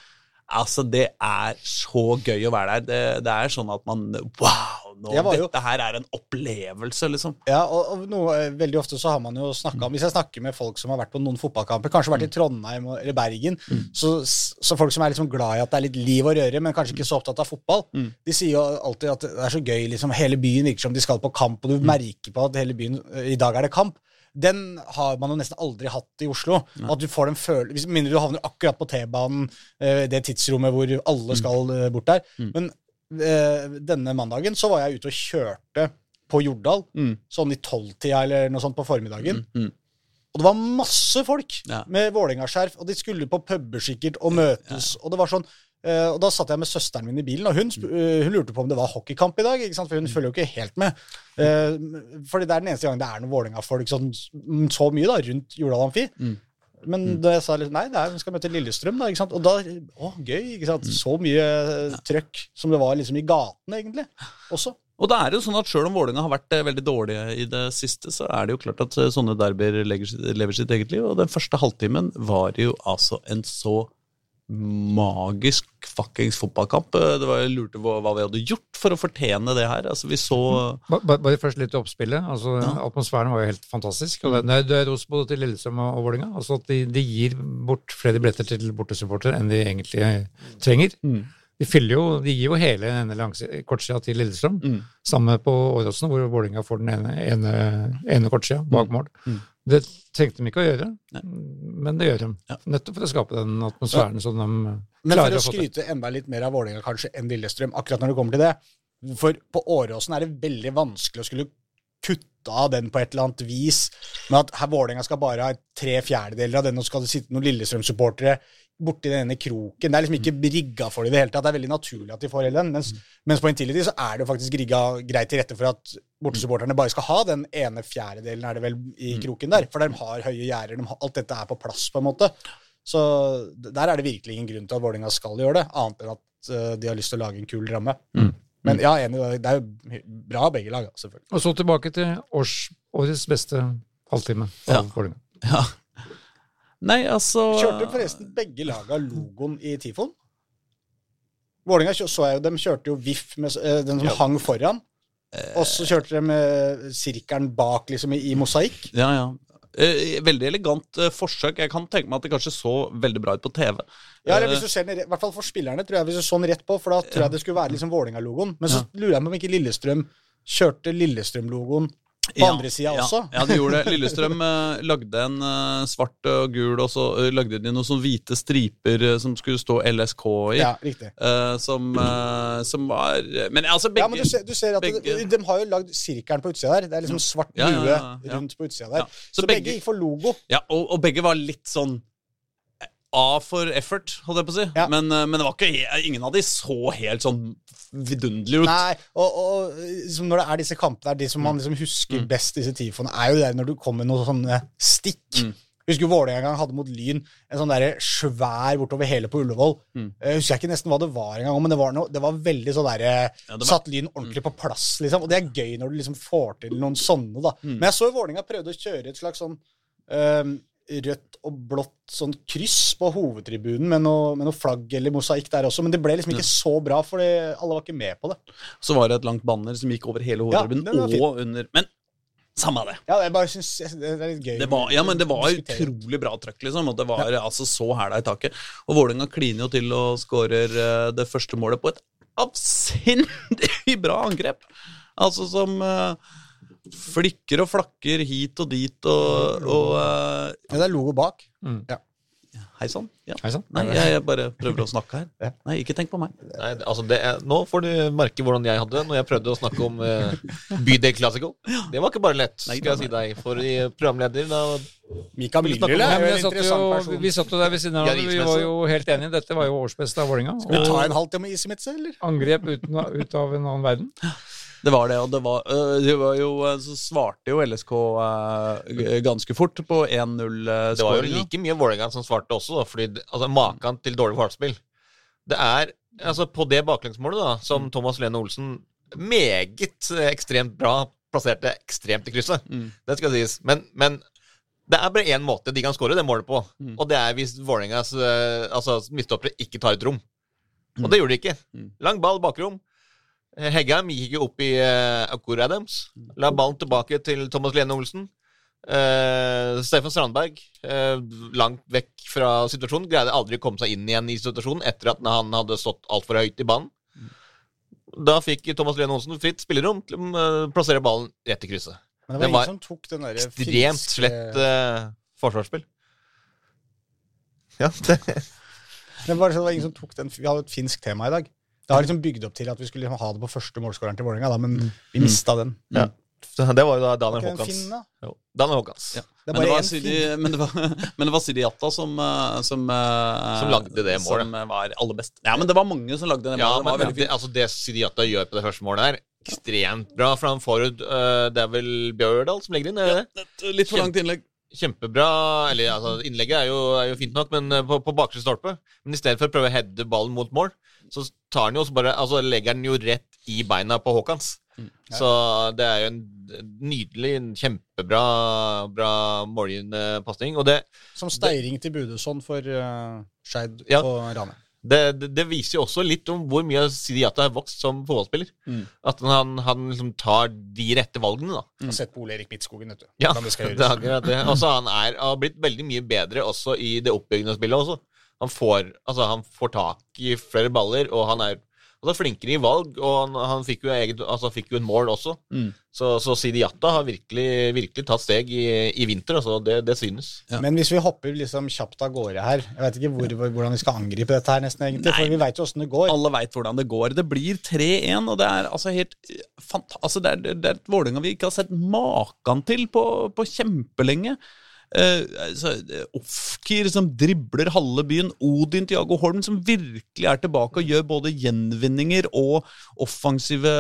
Altså, det er så gøy å være der. Det, det er sånn at man Wow! Nå,
jo-
dette her er en opplevelse, liksom.
Ja, og, og noe, eh, veldig ofte så har man jo snakka om Hvis jeg snakker med folk som har vært på noen fotballkamper, kanskje vært i Trondheim eller Bergen, så, så folk som er liksom glad i at det er litt liv og røre, men kanskje ikke så opptatt av fotball,
Mm.
de sier jo alltid at det er så gøy. liksom Hele byen virker som de skal på kamp, og du merker på at hele byen eh, I dag er det kamp. Den har man jo nesten aldri hatt i Oslo. At du får den følelsen Hvis mindre du havner akkurat på T-banen, eh, det tidsrommet hvor alle skal eh, bort der. Men eh, denne mandagen så var jeg ute og kjørte på Jordal,
Mm.
sånn i tolvtida eller noe sånt på formiddagen.
Mm.
Og det var masse folk
Ja.
med Vålerenga-skjerf, og de skulle på puber sikkert og møtes. Og det var sånn, eh, og da satt jeg med søsteren min i bilen, og hun, sp- eh, hun lurte på om det var hockeykamp i dag. For hun følger jo ikke helt med. Uh, fordi det er den eneste gangen det er noen Vålerenga-folk sånn, så mye da, rundt Jordal Amfi.
Mm.
Men da jeg sa litt nei, det er, vi skal møte Lillestrøm, da. ikke sant? Og da Å, gøy. ikke sant? Så mye trøkk som det var liksom i gatene, egentlig. Også.
Og det er jo sånn at Selv om Vålerenga har vært eh, veldig dårlige i det siste, så er det jo klart at eh, sånne derbyer lever sitt eget liv. Og den første halvtimen var jo altså en så magisk fuckings fotballkamp. Eh, Det var Jeg lurte på hva vi hadde gjort for å fortjene det her. Altså Vi så
Ba- ba- Bare først litt til oppspillet. altså Atmosfæren var jo helt fantastisk. og Det, det er- ros både til Lillestrøm og og Vålerenga. Altså at de, de gir bort flere billetter til bortesupporter enn de egentlig trenger.
Mm.
De jo, de gir jo hele denne kortsida til Lillestrøm.
Mm.
Samme på Åråsen, hvor Vålerenga får den ene, ene, ene kortsida bak mål.
Mm.
Det trengte de ikke å gjøre,
Nei.
men det gjør de.
Ja.
Nettopp for å skape den atmosfæren som de
Men for
klarer
å
å få til.
skryte enda litt mer av Vålerenga kanskje enn Lillestrøm, akkurat når det kommer til det For på Åråsen er det veldig vanskelig å skulle kutte av den på et eller annet vis, Men at her Vålerenga skal bare ha tre fjerdedeler av den, og så skal det sitte noen Lillestrøm-supportere borti den ene kroken. Det er liksom ikke rigga for det i det hele tatt. Det er veldig naturlig at de får hele den. Mens, mens på Intility så er det jo faktisk rigga greit til rette for at bortesupporterne bare skal ha den ene fjerdedelen, er det vel, i kroken der. For de har høye gjerder, de har, alt dette er på plass, på en måte. Så der er det virkelig ingen grunn til at Vålerenga skal gjøre det, annet enn at eh, de har lyst til å lage en kul ramme.
Mm.
Men ja, enig, det er jo bra begge lag, selvfølgelig.
Og så tilbake til års, årets beste halvtime
Ja. Ja. Nei, altså
Kjørte forresten begge laga logoen i Tifon? Vålinga så jeg jo, de kjørte jo VIF, med, eh, den som hang foran. Og så kjørte de med sirkelen bak, liksom, i, i mosaikk.
Ja, ja. Eh, veldig elegant eh, forsøk. Jeg kan tenke meg at det kanskje så veldig bra ut på TV.
Ja, eller
Eh,
hvis du ser den, I hvert fall for spillerne, tror jeg, hvis du så den rett på, for da tror jeg det skulle være liksom Vålinga-logoen. Men så lurer jeg på om ikke Lillestrøm kjørte Lillestrøm-logoen på andre sida
ja,
også.
Ja, de gjorde det. Lillestrøm eh, lagde en eh, svart og gul, og så eh, lagde de noen sånne hvite striper eh, som skulle stå LSK i.
Ja, riktig.
eh, som, eh, som var Men altså, begge
Ja, men du ser, du ser at de,
begge-
de har jo lagd sirkelen på utsida der. Det er liksom svart
Ja, ja, ja, ja.
rundt på utsida der.
Ja.
Så, begge gikk for logo.
Ja, og, og begge var litt sånn A for effort, holdt jeg på å si.
Ja.
Men, eh, men det var ikke, ingen av de så helt sånn vidunderlig ut.
Nei, og, og liksom når det er disse kampene der, de som man liksom husker best, disse tifoene, er jo det når du kommer med noen sånne stikk.
Mm.
Husker Vålerenga en gang hadde mot Lyn en sånn der svær bortover hele på Ullevål.
Mm.
Jeg husker jeg ikke nesten hva det var engang, men det var, noe, det var veldig sånn derre
Ja, var-
Satt Lyn ordentlig på plass, liksom. Og det er gøy når du liksom får til noen sånne, da.
Mm.
Men jeg så jo Vålerenga prøvde å kjøre et slags sånn øhm, rødt og blått sånn kryss på hovedtribunen med noe, med noe flagg eller mosaikk der også, men det ble liksom ikke så bra, for alle var ikke med på det.
Så var det et langt banner som gikk over hele hovedtribunen
ja, og fin.
under Men samme det.
Ja, jeg bare synes det er litt gøy.
Det var, ja, men det var utrolig bra trøkk, liksom. Og det var altså så hæla i taket. Og Vålerenga kliner jo til og skårer eh, det første målet på et avsindig bra angrep. Altså som eh, flikker og flakker hit og dit og, og uh,
Ja, det er logo bak.
Mm. Ja.
Hei sann.
Nei, jeg, jeg bare prøver å snakke her. Nei, ikke tenk på meg.
Nei, altså det er, nå får du merke hvordan jeg hadde det når jeg prøvde å snakke om uh, Bydel Classical. Det var ikke bare lett, skal jeg si deg. For i programleder da,
Mikael
Nei,
er jo en interessant person.
vi satt jo der ved siden av hverandre. Vi var jo helt enige. Dette var jo årsbeste av Vålerenga.
Skal vi ta en halvtime med Isimitse, eller?
angrep uten, ut av en annen verden.
Det var det, og det var, øh, det var jo øh, Så svarte jo LSK øh, ganske fort på 1-0-skåringa.
Det var jo like mye Vålerenga som svarte også, da, fordi altså, maken til dårlig forsvarsspill. Det er altså på det baklengsmålet, da, som
Mm.
Thomas Lene Olsen meget ekstremt bra plasserte ekstremt i krysset.
Mm.
Det skal sies. Men, men det er bare én måte de kan skåre det målet på,
Mm.
og det er hvis Vålerengas altså, midtstoppere ikke tar et rom.
Mm.
Og det gjorde de ikke.
Mm.
Lang ball, bakrom. Eh, Heggheim gikk ikke opp i uh, Akur Adams. La ballen tilbake til Thomas Lene Olsen. Uh, Stefan Strandberg, uh, langt vekk fra situasjonen, greide aldri å komme seg inn igjen i situasjonen etter at han hadde stått altfor høyt i banen. Da fikk Thomas Lene Olsen fritt spillerom til å eh, plassere ballen rett i krysset.
Men det var,
Det var
ingen som tok den
Ekstremt
finske-
slett uh, forsvarsspill. Ja, det,
Det var, det var ingen som tok den Vi hadde et finsk tema i dag. Det har liksom bygd opp til at vi skulle liksom ha det på første målskåreren til Vålerenga, men vi mista den.
ja. det var jo da Daniel Håkans.
da?
Daniel Håkans.
Ja.
Det er
Men det, var Sidi, men, det var, men det var Sidi Jatta som eh, Som, eh,
Som lagde det målet.
Som eh, var aller best. Ja, men det var mange som lagde det
Ja,
målet. Det
men
var
det,
veldig fint.
altså det Sidiata gjør på det første målet her, ekstremt bra. For han får ut uh, Det er vel Bjørdal som legger inn? Ja, det?
Litt for langt innlegg.
Kjempebra. Eller altså, innlegget er jo, er jo fint nok, men på, på bakre stolpe. Men i stedet for å prøve å heade ballen mot mål, så tar han jo også bare Altså legger han jo rett i beina på Haakons. Så det er jo en nydelig, en kjempebra bra målgivende pasning.
Som steiring til Budesson for uh, Skeid
Ja.
på Rane.
det, det, det viser jo også litt om hvor mye Sidiata har vokst som fotballspiller.
Mm.
At han, han liksom tar de rette valgene, da.
Jeg har sett på Ole Erik Midtskogen, vet du.
Ja,
det skal
det er akkurat det. Også, han er, har blitt veldig mye bedre også i det oppbyggende spillet også. Han får, altså, han får tak i flere baller, og han er altså, flinkere i valg, og han, han fikk, jo eget, altså, fikk jo en mål også.
Mm.
Så, så Sidi Jatta har virkelig, virkelig tatt steg i, i vinter, altså. Det, det synes.
Ja.
Men hvis vi hopper liksom kjapt av gårde her Jeg vet ikke hvor, hvor, hvordan vi skal angripe dette her, nesten, egentlig.
Nei.
For vi veit jo åssen det går.
Alle veit hvordan det går. Det blir 3-1, og det er altså helt fanta altså det, er, det er et Vålerenga vi ikke har sett maken til på, på kjempelenge. Eh, altså, Ofkir som dribler halve byen. Odin Tiago Holm som virkelig er tilbake og gjør både gjenvinninger og offensive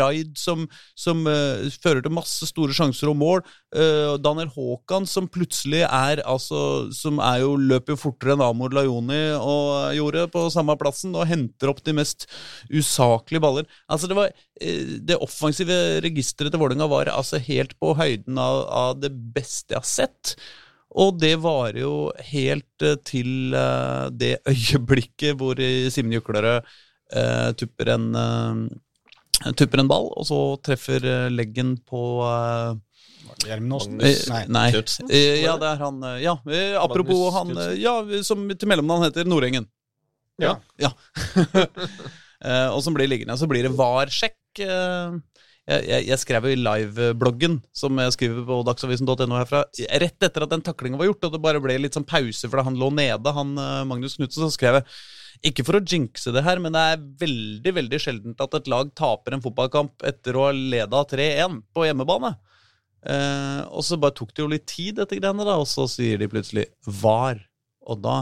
raid som, som eh, fører til masse store sjanser og mål. Eh, Daniel Haakan som plutselig er altså Som er jo løper jo fortere enn Amor Lajoni og gjorde på samme plassen, og henter opp de mest usaklige baller. Altså Det var eh, det offensive registeret til Vålerenga var altså helt på høyden av, av det beste jeg har sett. Og det varer jo helt eh, til eh, det øyeblikket hvor Simen Juklerød eh, tupper en Tupper en ball, og så treffer leggen på
Hjelmnåsen?
eh,
Nei.
Nei. Eh, ja, det er han Ja, apropos han Ja, som til mellomnavn heter Nordengen.
Ja.
Ja. Eh, og som blir liggende. Så blir det VAR-sjekk. Jeg, jeg skrev jo i livebloggen, som jeg skriver på dagsavisen.no herfra, rett etter at den taklinga var gjort, og det bare ble litt sånn pause fordi han lå nede, han eh, Magnus Knutsen, så skrev jeg ikke for å jinxe det her, men det er veldig veldig sjeldent at et lag taper en fotballkamp etter å ha leda 3-1 på hjemmebane. Eh, og så bare tok det jo litt tid, dette greiene, da, og så sier de plutselig VAR. Og da,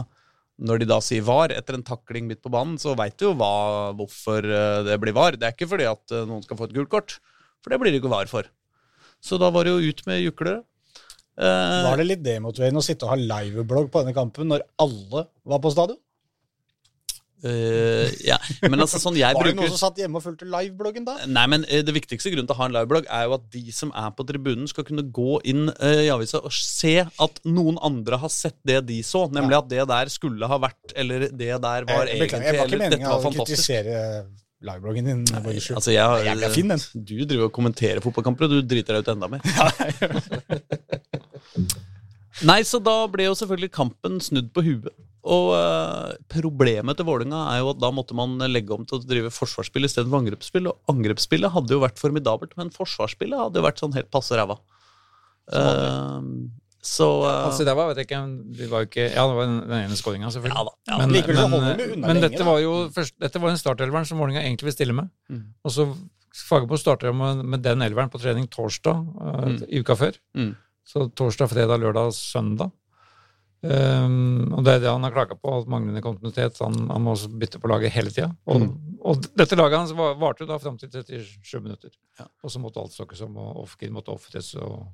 når de da sier VAR etter en takling midt på banen, så veit du jo hva, hvorfor eh, det blir VAR. Det er ikke fordi at eh, noen skal få et gult kort, for det blir det ikke VAR for. Så da var det jo ut med juklere. Eh,
Var det litt demotiverende å sitte og ha liveblogg på denne kampen når alle var på stadion?
Uh, ja, men altså sånn jeg
Var det
bruker
noen som satt hjemme og fulgte livebloggen da?
Nei, men uh, Det viktigste grunnen til å ha en liveblogg er jo at de som er på tribunen, skal kunne gå inn uh, i avisa og se at noen andre har sett det de så. Nemlig at det der skulle ha vært, eller det der var
Jeg beklager, jeg
egentlig
var ikke meningen å
fantastisk.
kritisere livebloggen din. Borgersrud.
Altså, jeg,
Jævla fin, den.
Du driver og kommenterer fotballkamper, og du driter deg ut enda mer. Nei, så da ble jo selvfølgelig kampen snudd på huet. Og uh, problemet til Vålinga er jo at da måtte man legge om til å drive forsvarsspill istedenfor angrepsspill. Og angrepsspillet hadde jo vært formidabelt, men forsvarsspillet hadde jo vært sånn helt passe ræva. Eh, så uh,
Altså, det var, vet jeg ikke, det var jo ikke Ja, det var den, ene skåringa, selvfølgelig.
Ja da, ja.
men,
Likevel
men,
vi unna
men
lenge,
dette
da.
var jo først, dette var en startelveren som Vålerenga egentlig vil stille med.
Mm.
Og så Fagerbo starter jo med, med den elveren på trening torsdag uh,
Mm.
i uka før.
Mm.
Så torsdag, fredag, lørdag, søndag. Um, og det er det han har klaga på, at manglende kontinuitet. Han, han må også bytte på laget hele tida. Og, og dette laget hans var- varte jo da fram til 37 minutter.
Ja.
Og så måtte alt stokkes om, og Ofkin måtte ofres og,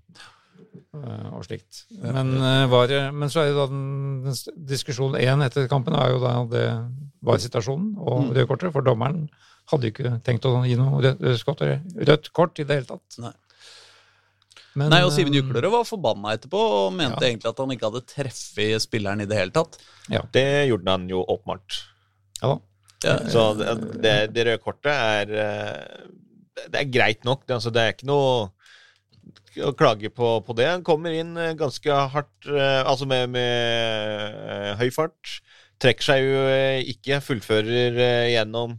og slikt. Men, øh, var, men så er jo da den, den diskusjonen én etter kampen er jo da det var situasjonen og røde kortet, for dommeren hadde ikke tenkt å gi noe rødt, rødt, kort, rødt kort i det hele tatt.
Nei.
Men,
Nei, og Simen
øh,
Juklerød var forbanna etterpå og mente
Ja.
egentlig at han ikke hadde treffet spilleren i det hele tatt.
Det gjorde han jo åpenbart.
Ja.
Ja,
Så det, det, det røde kortet er eh, Det er greit nok. Det, altså, det er ikke noe å klage på, på det. Han kommer inn eh, ganske hardt, eh, altså med, med eh, høy fart. Trekker seg jo ikke, fullfører gjennom.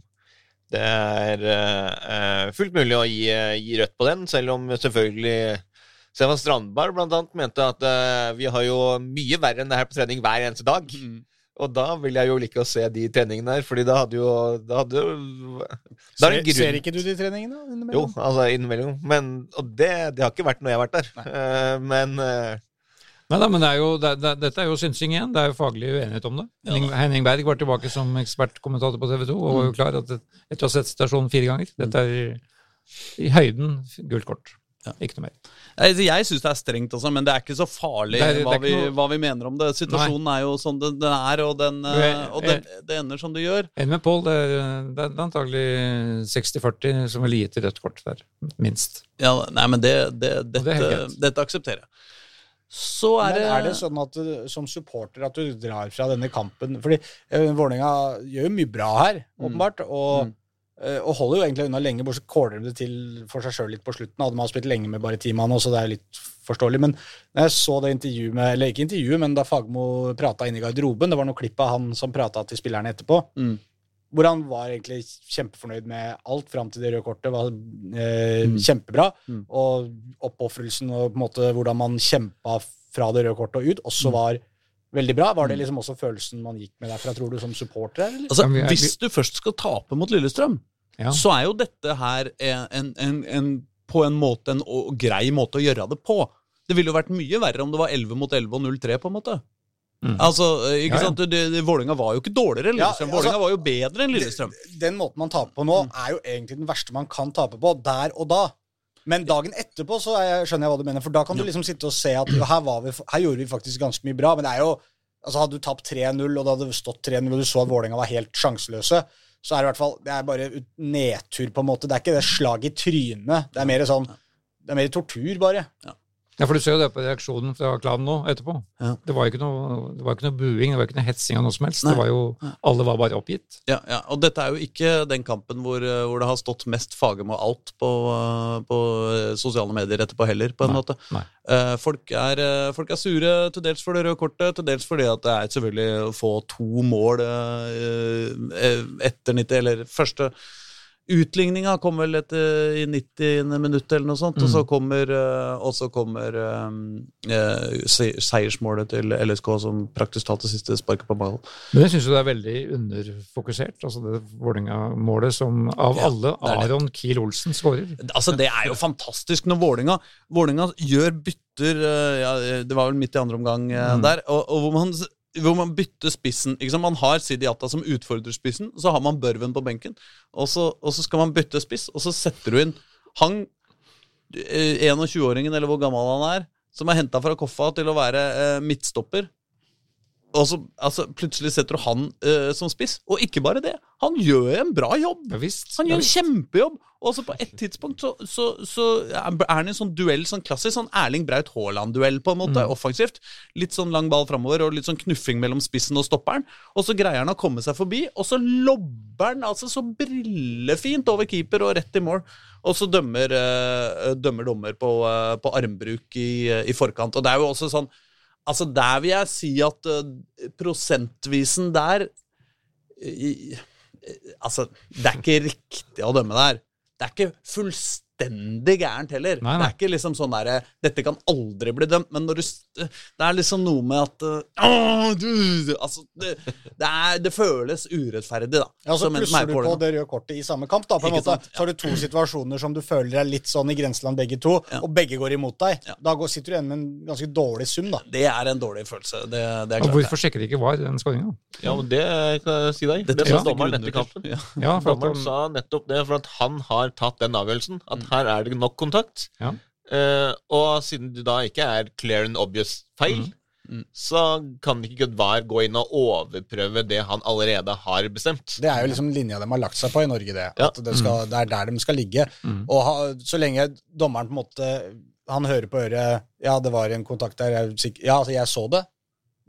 Det er fullt mulig å gi, gi rødt på den, selv om selvfølgelig Stefan Strandberg annet mente at uh, vi har jo mye verre enn det her på trening hver eneste dag.
Mm.
Og da vil jeg jo like å se de treningene her, fordi da hadde jo da hadde jo, da er
Ser,
grunn-
ser ikke du de treningene?
Jo, altså innimellom. Men, og det, det har ikke vært når jeg har vært der. Eh, men uh...
Nei da, men det er jo, det, det, dette er jo synsing igjen. Det er jo faglig uenighet om det. Ja. Henning Berg var tilbake som ekspertkommentator på TV 2 og var jo klar at etter å ha sett situasjonen fire ganger Dette er i høyden gult kort.
Ja.
Ikke noe mer.
Jeg, jeg syns det er strengt, også, men det er ikke så farlig
Det er- det er
hva, vi,
noe-
hva vi mener om det. Situasjonen er jo sånn den, den er, og, den,
jeg,
eh, og det, det ender som det gjør.
Enig med Pål. Det, er- det er antagelig 60-40 som ville gitt rødt kort der. Minst.
Ja, nei, men det, det,
det helt
dette, dette aksepterer jeg. Så er
Men
det,
er det sånn at du, som supporter at du drar fra denne kampen Fordi eh, Vålerenga gjør jo mye bra her, åpenbart, og,
Mm.
Eh, og holder jo egentlig unna lenge, bortsett kåler de det til for seg sjøl litt på slutten. Hadde man spilt lenge med bare ti mann, så det er litt forståelig. Men når jeg så det intervjuet med Eller ikke intervjuet, men da Fagmo prata inne i garderoben, det var noe klipp av han som prata til spillerne etterpå,
Mm.
hvor han var egentlig kjempefornøyd med alt fram til det røde kortet. var eh,
Mm.
Kjempebra.
Mm.
Og oppofrelsen og på en måte hvordan man kjempa fra det røde kortet og ut, også
Mm.
var veldig bra. Var det liksom også følelsen man gikk med derfra, tror du, som supporter? Eller?
Altså,
Ja, vi
hvis du først skal tape mot Lillestrøm,
Ja.
så er jo dette her en, en, en, på en måte en grei måte å gjøre det på. Det ville jo vært mye verre om det var 11 mot 11 og 0-3, på en måte.
Mm.
Altså, eh, ikke
Ja, ja.
sant? Det, det, Vålinga var jo ikke dårligere enn
Ja,
Lillestrøm.
altså-
Vålinga var jo bedre enn Lillestrøm.
Den måten man taper på nå, er jo egentlig den verste man kan tape på, der og da. Men dagen etterpå så jeg, skjønner jeg hva du mener, for da kan du liksom sitte og se at her, var vi, her gjorde vi faktisk ganske mye bra. Men det er jo altså Hadde du tapt 3-0, og det hadde stått 3-0, og du så at Vålerenga var helt sjanseløse, så er det i hvert fall Det er bare nedtur, på en måte. Det er ikke det slaget i trynet. Det er mer sånn Det er mer tortur, bare.
Ja, for du ser jo det på reaksjonen fra klanen nå etterpå.
Ja.
Det var jo ikke noe, det var ikke noe buing, det var ikke noe hetsing av noe som helst.
Nei.
Det var jo, Alle var bare oppgitt.
Ja, ja, og dette er jo ikke den kampen hvor, eh, hvor det har stått mest Fagermo alt på, eh, på eh, sosiale medier etterpå heller, på en
Nei,
måte.
nei.
Eh, folk, er, folk er sure til dels for det røde kortet, til dels fordi at det er selvfølgelig å få to mål etter 90, eller første Utligninga kom vel etter, i 90. minutt eller noe sånt, og så kommer, eh, og så kommer eh, eh, se- seiersmålet til LSK som praktisk talt det siste sparket på ballen.
Men jeg syns jo det er veldig underfokusert. altså Det Vålerenga-målet som av
Ja,
alle. Aron Kiel-Olsen skårer.
Altså, Det er jo fantastisk når Vålinga, Vålinga gjør bytter eh, ja, Det var vel midt i andre omgang eh,
Mm.
der, og, og hvor, man, hvor man bytter spissen. Man har Sidi Atta som utfordrer spissen, så har man Børven på benken. Og så, og så skal man bytte spiss, og så setter du inn han eh, 21-åringen, eller hvor gammel han er, som er henta fra Koffa til å være eh, midtstopper. Og så altså, plutselig setter du han uh, som spiss. Og ikke bare det, han gjør en bra jobb!
Ja visst.
Han
ja,
gjør en kjempejobb! Og så på et tidspunkt så, så, så er han i en sånn duell, sånn klassisk sånn Erling Braut Haaland-duell, på en måte. Offensivt. Litt sånn lang ball framover og litt sånn knuffing mellom spissen og stopperen. Og så greier han å komme seg forbi, og så lobber han altså så brillefint over keeper og rett i mål. Og så dømmer, uh, dømmer dommer på, uh, på armbruk i, i forkant. Og det er jo også sånn Altså, der vil jeg si at uh, prosentvisen der i, Altså, det er ikke riktig å dømme der. Det er ikke fullstendig gærent heller.
Nei, nei.
Det er ikke liksom sånn derre Dette kan aldri bli dømt, men når du Det er liksom noe med at uh, åh, du, Altså, det, det, er, det føles urettferdig, da.
Ja, så plusser du på
det.
det røde kortet i samme kamp. da, på en måte.
sant?
Så har du to situasjoner som du føler er litt sånn i grenseland begge to,
Ja.
og begge går imot deg.
Ja.
Da går, sitter du igjen med en ganske dårlig sum, da.
Det er en dårlig følelse. Det, det er
Og
klart.
hvorfor sjekker de ikke VAR, den skåringa?
Ja, men det kan jeg si deg.
det.
Det sa
er
dommeren etter kampen.
Ja.
Ja, for
Dommeren sa nettopp det, for at han har tatt den avgjørelsen. At her er det nok kontakt.
Ja.
Uh, og siden det da ikke er clear and obvious feil,
Mm.
så kan ikke Gudvar gå inn og overprøve det han allerede har bestemt.
Det er jo liksom linja de har lagt seg på i Norge, det.
Ja.
At det, skal, det er der de skal ligge.
Mm.
Og ha, så lenge dommeren på en måte Han hører på øret Ja, det var en kontakt der. Jeg, sikker- ja, altså, jeg så det.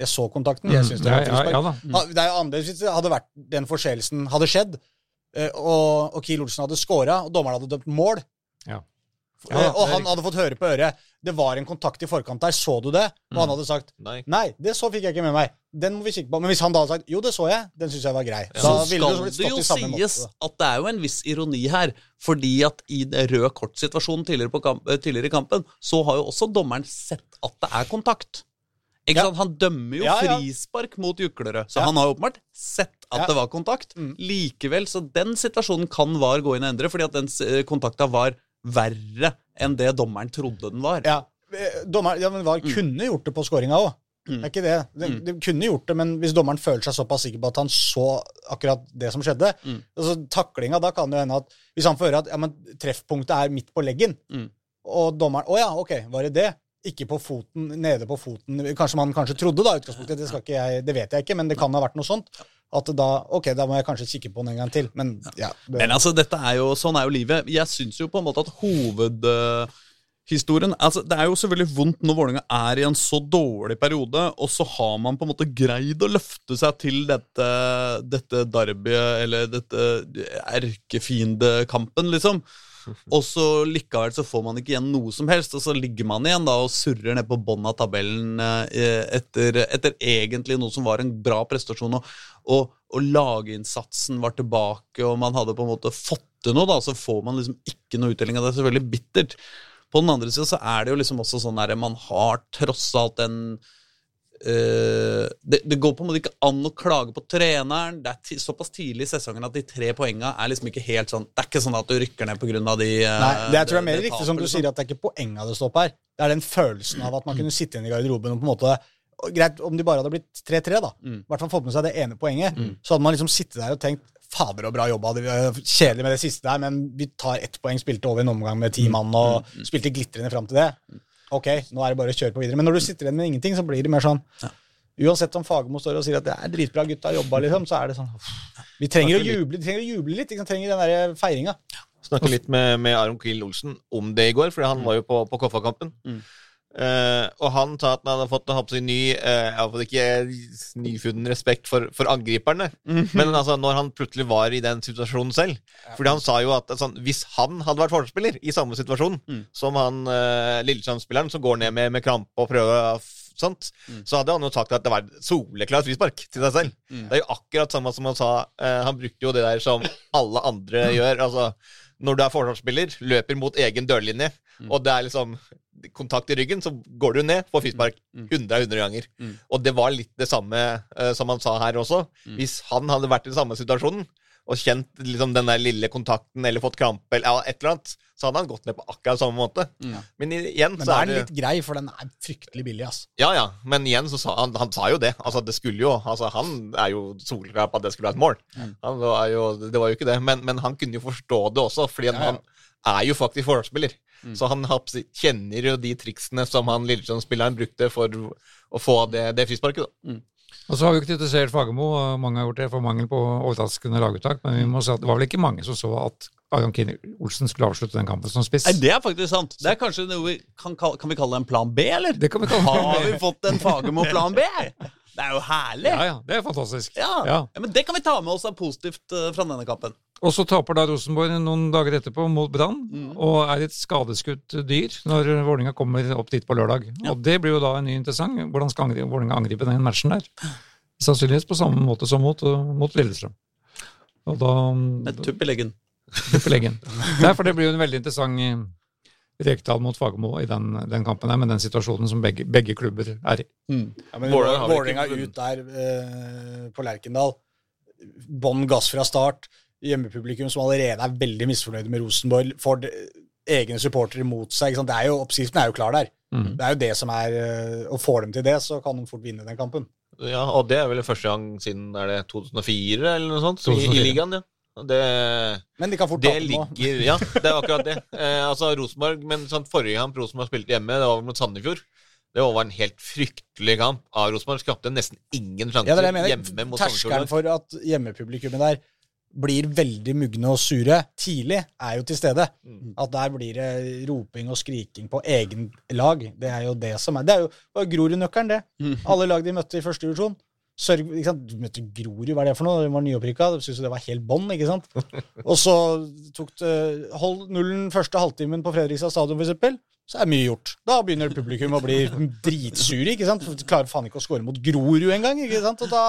Jeg så kontakten. Jeg syns det var frispark.
ja,
ja. Det er jo annerledes hvis det hadde vært den forseelsen hadde skjedd, eh, og, og Kiel Olsen hadde scora, og dommeren hadde dømt mål.
Ja.
Eh,
Ja,
og han hadde fått høre på øret Det var en kontakt i forkant der, så du det? Og han hadde sagt
Nei.
Nei, det så fikk jeg ikke med meg. Den må vi kikke på. Men hvis han da hadde sagt jo, det så jeg, den syns jeg var grei.
Så
Da ville
skal
det
det jo sies
måte.
at det er jo en viss ironi her. Fordi at i den røde kort-situasjonen tidligere, kamp, eh, tidligere i kampen, så har jo også dommeren sett at det er kontakt. Ikke
Ja.
sant? Han dømmer jo
Ja, ja.
frispark mot Juklerød, så
Ja.
han har jo åpenbart sett at
Ja.
det var kontakt.
Mm.
Likevel, så den situasjonen kan VAR gå inn og endre, fordi at den kontakta var verre enn det dommeren trodde den var.
Ja, dommer, ja men VAR kunne gjort det på skåringa òg.
Mm.
Det er ikke det. De,
Mm.
de kunne gjort det, men hvis dommeren føler seg såpass sikker på at han så akkurat det som skjedde
Mm.
altså Taklinga, da kan det hende at Hvis han får høre at ja, men treffpunktet er midt på leggen,
Mm.
og dommeren Å ja, ok, var det det? Ikke på foten, nede på foten Kanskje man kanskje trodde, da, utgangspunktet. Det, skal ikke jeg, det vet jeg ikke, men det kan ha vært noe sånt. At da Ok, da må jeg kanskje kikke på den en gang til. Men ja. Det,
Men altså, dette er jo, sånn er jo livet. Jeg syns jo på en måte at hovedhistorien altså, Det er jo selvfølgelig vondt når Vålerenga er i en så dårlig periode, og så har man på en måte greid å løfte seg til dette, dette derbyet, eller dette erkefiendekampen, liksom. Og så likevel så får man ikke igjen noe som helst, og så ligger man igjen da og surrer ned på bånn av tabellen eh, etter, etter egentlig noe som var en bra prestasjon. Og, og, og laginnsatsen var tilbake, og man hadde på en måte fått til noe, da, så får man liksom ikke noe uttelling. av det er selvfølgelig bittert. På den andre sida så er det jo liksom også sånn der man har tross alt en det, det går på en måte ikke an å klage på treneren. Det er såpass tidlig i sesongen at de tre poengene er liksom ikke helt sånn Det er ikke sånn at du rykker ned pga. de eh,
Nei, det jeg tror jeg er mer riktig som du
liksom.
sier, at det er ikke poenga det står på her. Det er den følelsen av at man kunne sitte igjen i garderoben og på en måte og Greit om de bare hadde blitt 3-3, da.
Mm.
I hvert fall fått med seg det ene poenget. Så hadde man liksom sittet der og tenkt Fader og bra jobba. Kjedelig med det siste der, men vi tar ett poeng. Spilte over en omgang med ti
Mm.
mann og spilte glitrende fram til det. Ok, nå er det bare å kjøre på videre. Men når du sitter igjen med ingenting, så blir det mer sånn Uansett om Fagermo står og sier at det er dritbra, gutta har jobba, liksom, så er det sånn Vi trenger å juble, vi trenger å juble litt. Vi trenger den der feiringa.
Snakket litt med, med Aron Kiel Olsen om det i går, for han var jo på, på Koffa-kampen.
Mm.
Eh, og han sa at han hadde fått håper ny uh, jeg ikke nyfunnen respekt for, for angriperne. Men altså, når han plutselig var i den situasjonen selv Fordi han sa jo at sånn, hvis han hadde vært forspiller i samme situasjon
Mm.
som han uh, Lillesand-spilleren som går ned med, med krampe og prøver sånt,
Mm.
så hadde han jo sagt at det var soleklart frispark til seg selv.
Mm.
Det er jo akkurat samme som han sa. Uh, han brukte jo det der som alle andre gjør. Altså, når du er forsvarsspiller, løper mot egen dørlinje,
Mm.
og det er liksom kontakt i ryggen, så går du ned, får frispark
Mm.
100 av 100 ganger.
Mm.
Og det var litt det samme uh, som han sa her også.
Mm.
Hvis han hadde vært i den samme situasjonen og kjent liksom, den der lille kontakten eller fått krampe eller et eller annet, så hadde han gått ned på akkurat samme måte.
Mm.
Men igjen
Men
så
da
er
er den
det
litt grei, for den er fryktelig billig, ass.
Ja, ja, men igjen så sa han Han sa jo det. Altså, det skulle jo Altså, han er jo solklar på at det skulle være et mål.
Mm.
Han var jo, det var jo ikke det. Men, men han kunne jo forstå det også, fordi
Ja, ja.
han er jo faktisk forsvarsspiller.
Mm.
Så han kjenner jo de triksene som han Lillestrøm-spilleren brukte for å få det, det frisparket. da.
Og så har vi jo kritisert Fagermo, og mange har gjort det for mangel på overraskende laguttak, men vi må si at det var vel ikke mange som så at Aron Kine Olsen skulle avslutte den kampen som spiss.
Nei, det er faktisk sant. Det er kanskje noe vi kan, kan vi kalle det en plan B, eller?
Det kan vi kalle
Har vi fått en Fagermo-plan B? Det er jo herlig.
Ja, ja, det er fantastisk.
Ja.
Ja.
Men Det kan vi ta med oss av positivt uh, fra denne kampen.
Og så taper da Rosenborg noen dager etterpå mot Brann,
Mm.
og er et skadeskutt dyr når Vålinga kommer opp dit på lørdag.
Ja.
Og det blir jo da en ny interessant. Hvordan skal angri- Vålinga angripe den matchen der? Sannsynligvis på samme måte som mot, mot Lillestrøm. Og da
Med tupp i leggen.
Tupp i leggen. Nei, for det blir jo en veldig interessant eh, Rekdal mot Fagermo i den, den kampen her, med den situasjonen som begge, begge klubber er i.
Ja, men
Vålerenga
ut der eh, på Lerkendal. Bånn gass fra start. Hjemmepublikum som allerede er veldig misfornøyde med Rosenborg, får de- egne supportere mot seg. Ikke sant? Det er jo, oppskriften er jo klar der.
Mm.
Det er jo det som er eh, Og får dem til det, så kan de fort vinne den kampen.
Ja, og det er vel første gang siden er det 2004 eller noe sånt, i,
2004.
i ligaen, ja. Det,
Men de kan fort nå.
ligger Ja, det er akkurat det. Eh, altså Rosenborg, men sånn forrige kamp Rosenborg spilte hjemme, det var mot Sandefjord. Det var en helt fryktelig kamp av Rosenborg. Skapte nesten ingen sjanser
Ja, det det jeg mener.
hjemme mot
Terskelen for at hjemmepublikummet der blir veldig mugne og sure tidlig, er jo til stede.
Mm.
At der blir det roping og skriking på egen lag. Det er jo det som er Det er jo Grorud-nøkkelen, det.
Mm.
Alle lag de møtte i første divisjon. Sørg, ikke sant? Du møtte Grorud, hva er det for noe? Hun var nyopprykka. Syntes det var helt bånn, ikke sant? Og så tok det Hold nullen første halvtimen på Fredrikstad stadion, eksempel. Så er mye gjort. Da begynner publikum å bli dritsure, ikke sant? Klarer faen ikke å score mot Grorud engang, ikke sant? Og da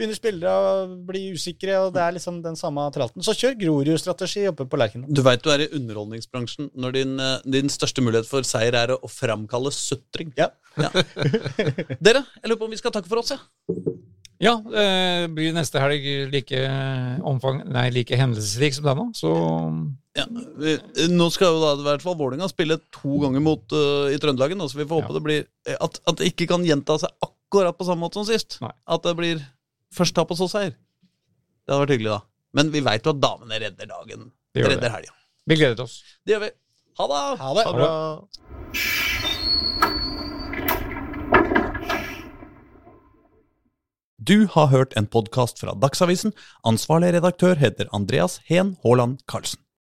begynner spillere å bli usikre, og det er liksom den samme tralten. Så kjør Grorud-strategi oppe på Lerkendal.
Du veit du er i underholdningsbransjen når din, eh, din største mulighet for seier er å, framkalle sutring.
Ja.
Dere, jeg lurer på om vi skal takke for oss, ja.
Ja, det blir neste helg like omfang Nei, like hendelsesrik som denne, så
ja. vi- Nå skal jo da i hvert fall Vålerenga spille to ganger mot uh, i Trøndelagen, så vi får håpe
Ja.
det blir eh, at, at det ikke kan gjenta seg akkurat på samme måte som sist.
Nei.
At det blir først tap på så seier. Det hadde vært hyggelig, da. Men vi veit jo at damene redder dagen.
Det gjør
redder helga.
vi gleder oss.
Det gjør vi. Ha det!
Ha det.
Ha det.
Du har hørt en podkast fra Dagsavisen. Ansvarlig redaktør heter Andreas Heen Haaland Karlsen.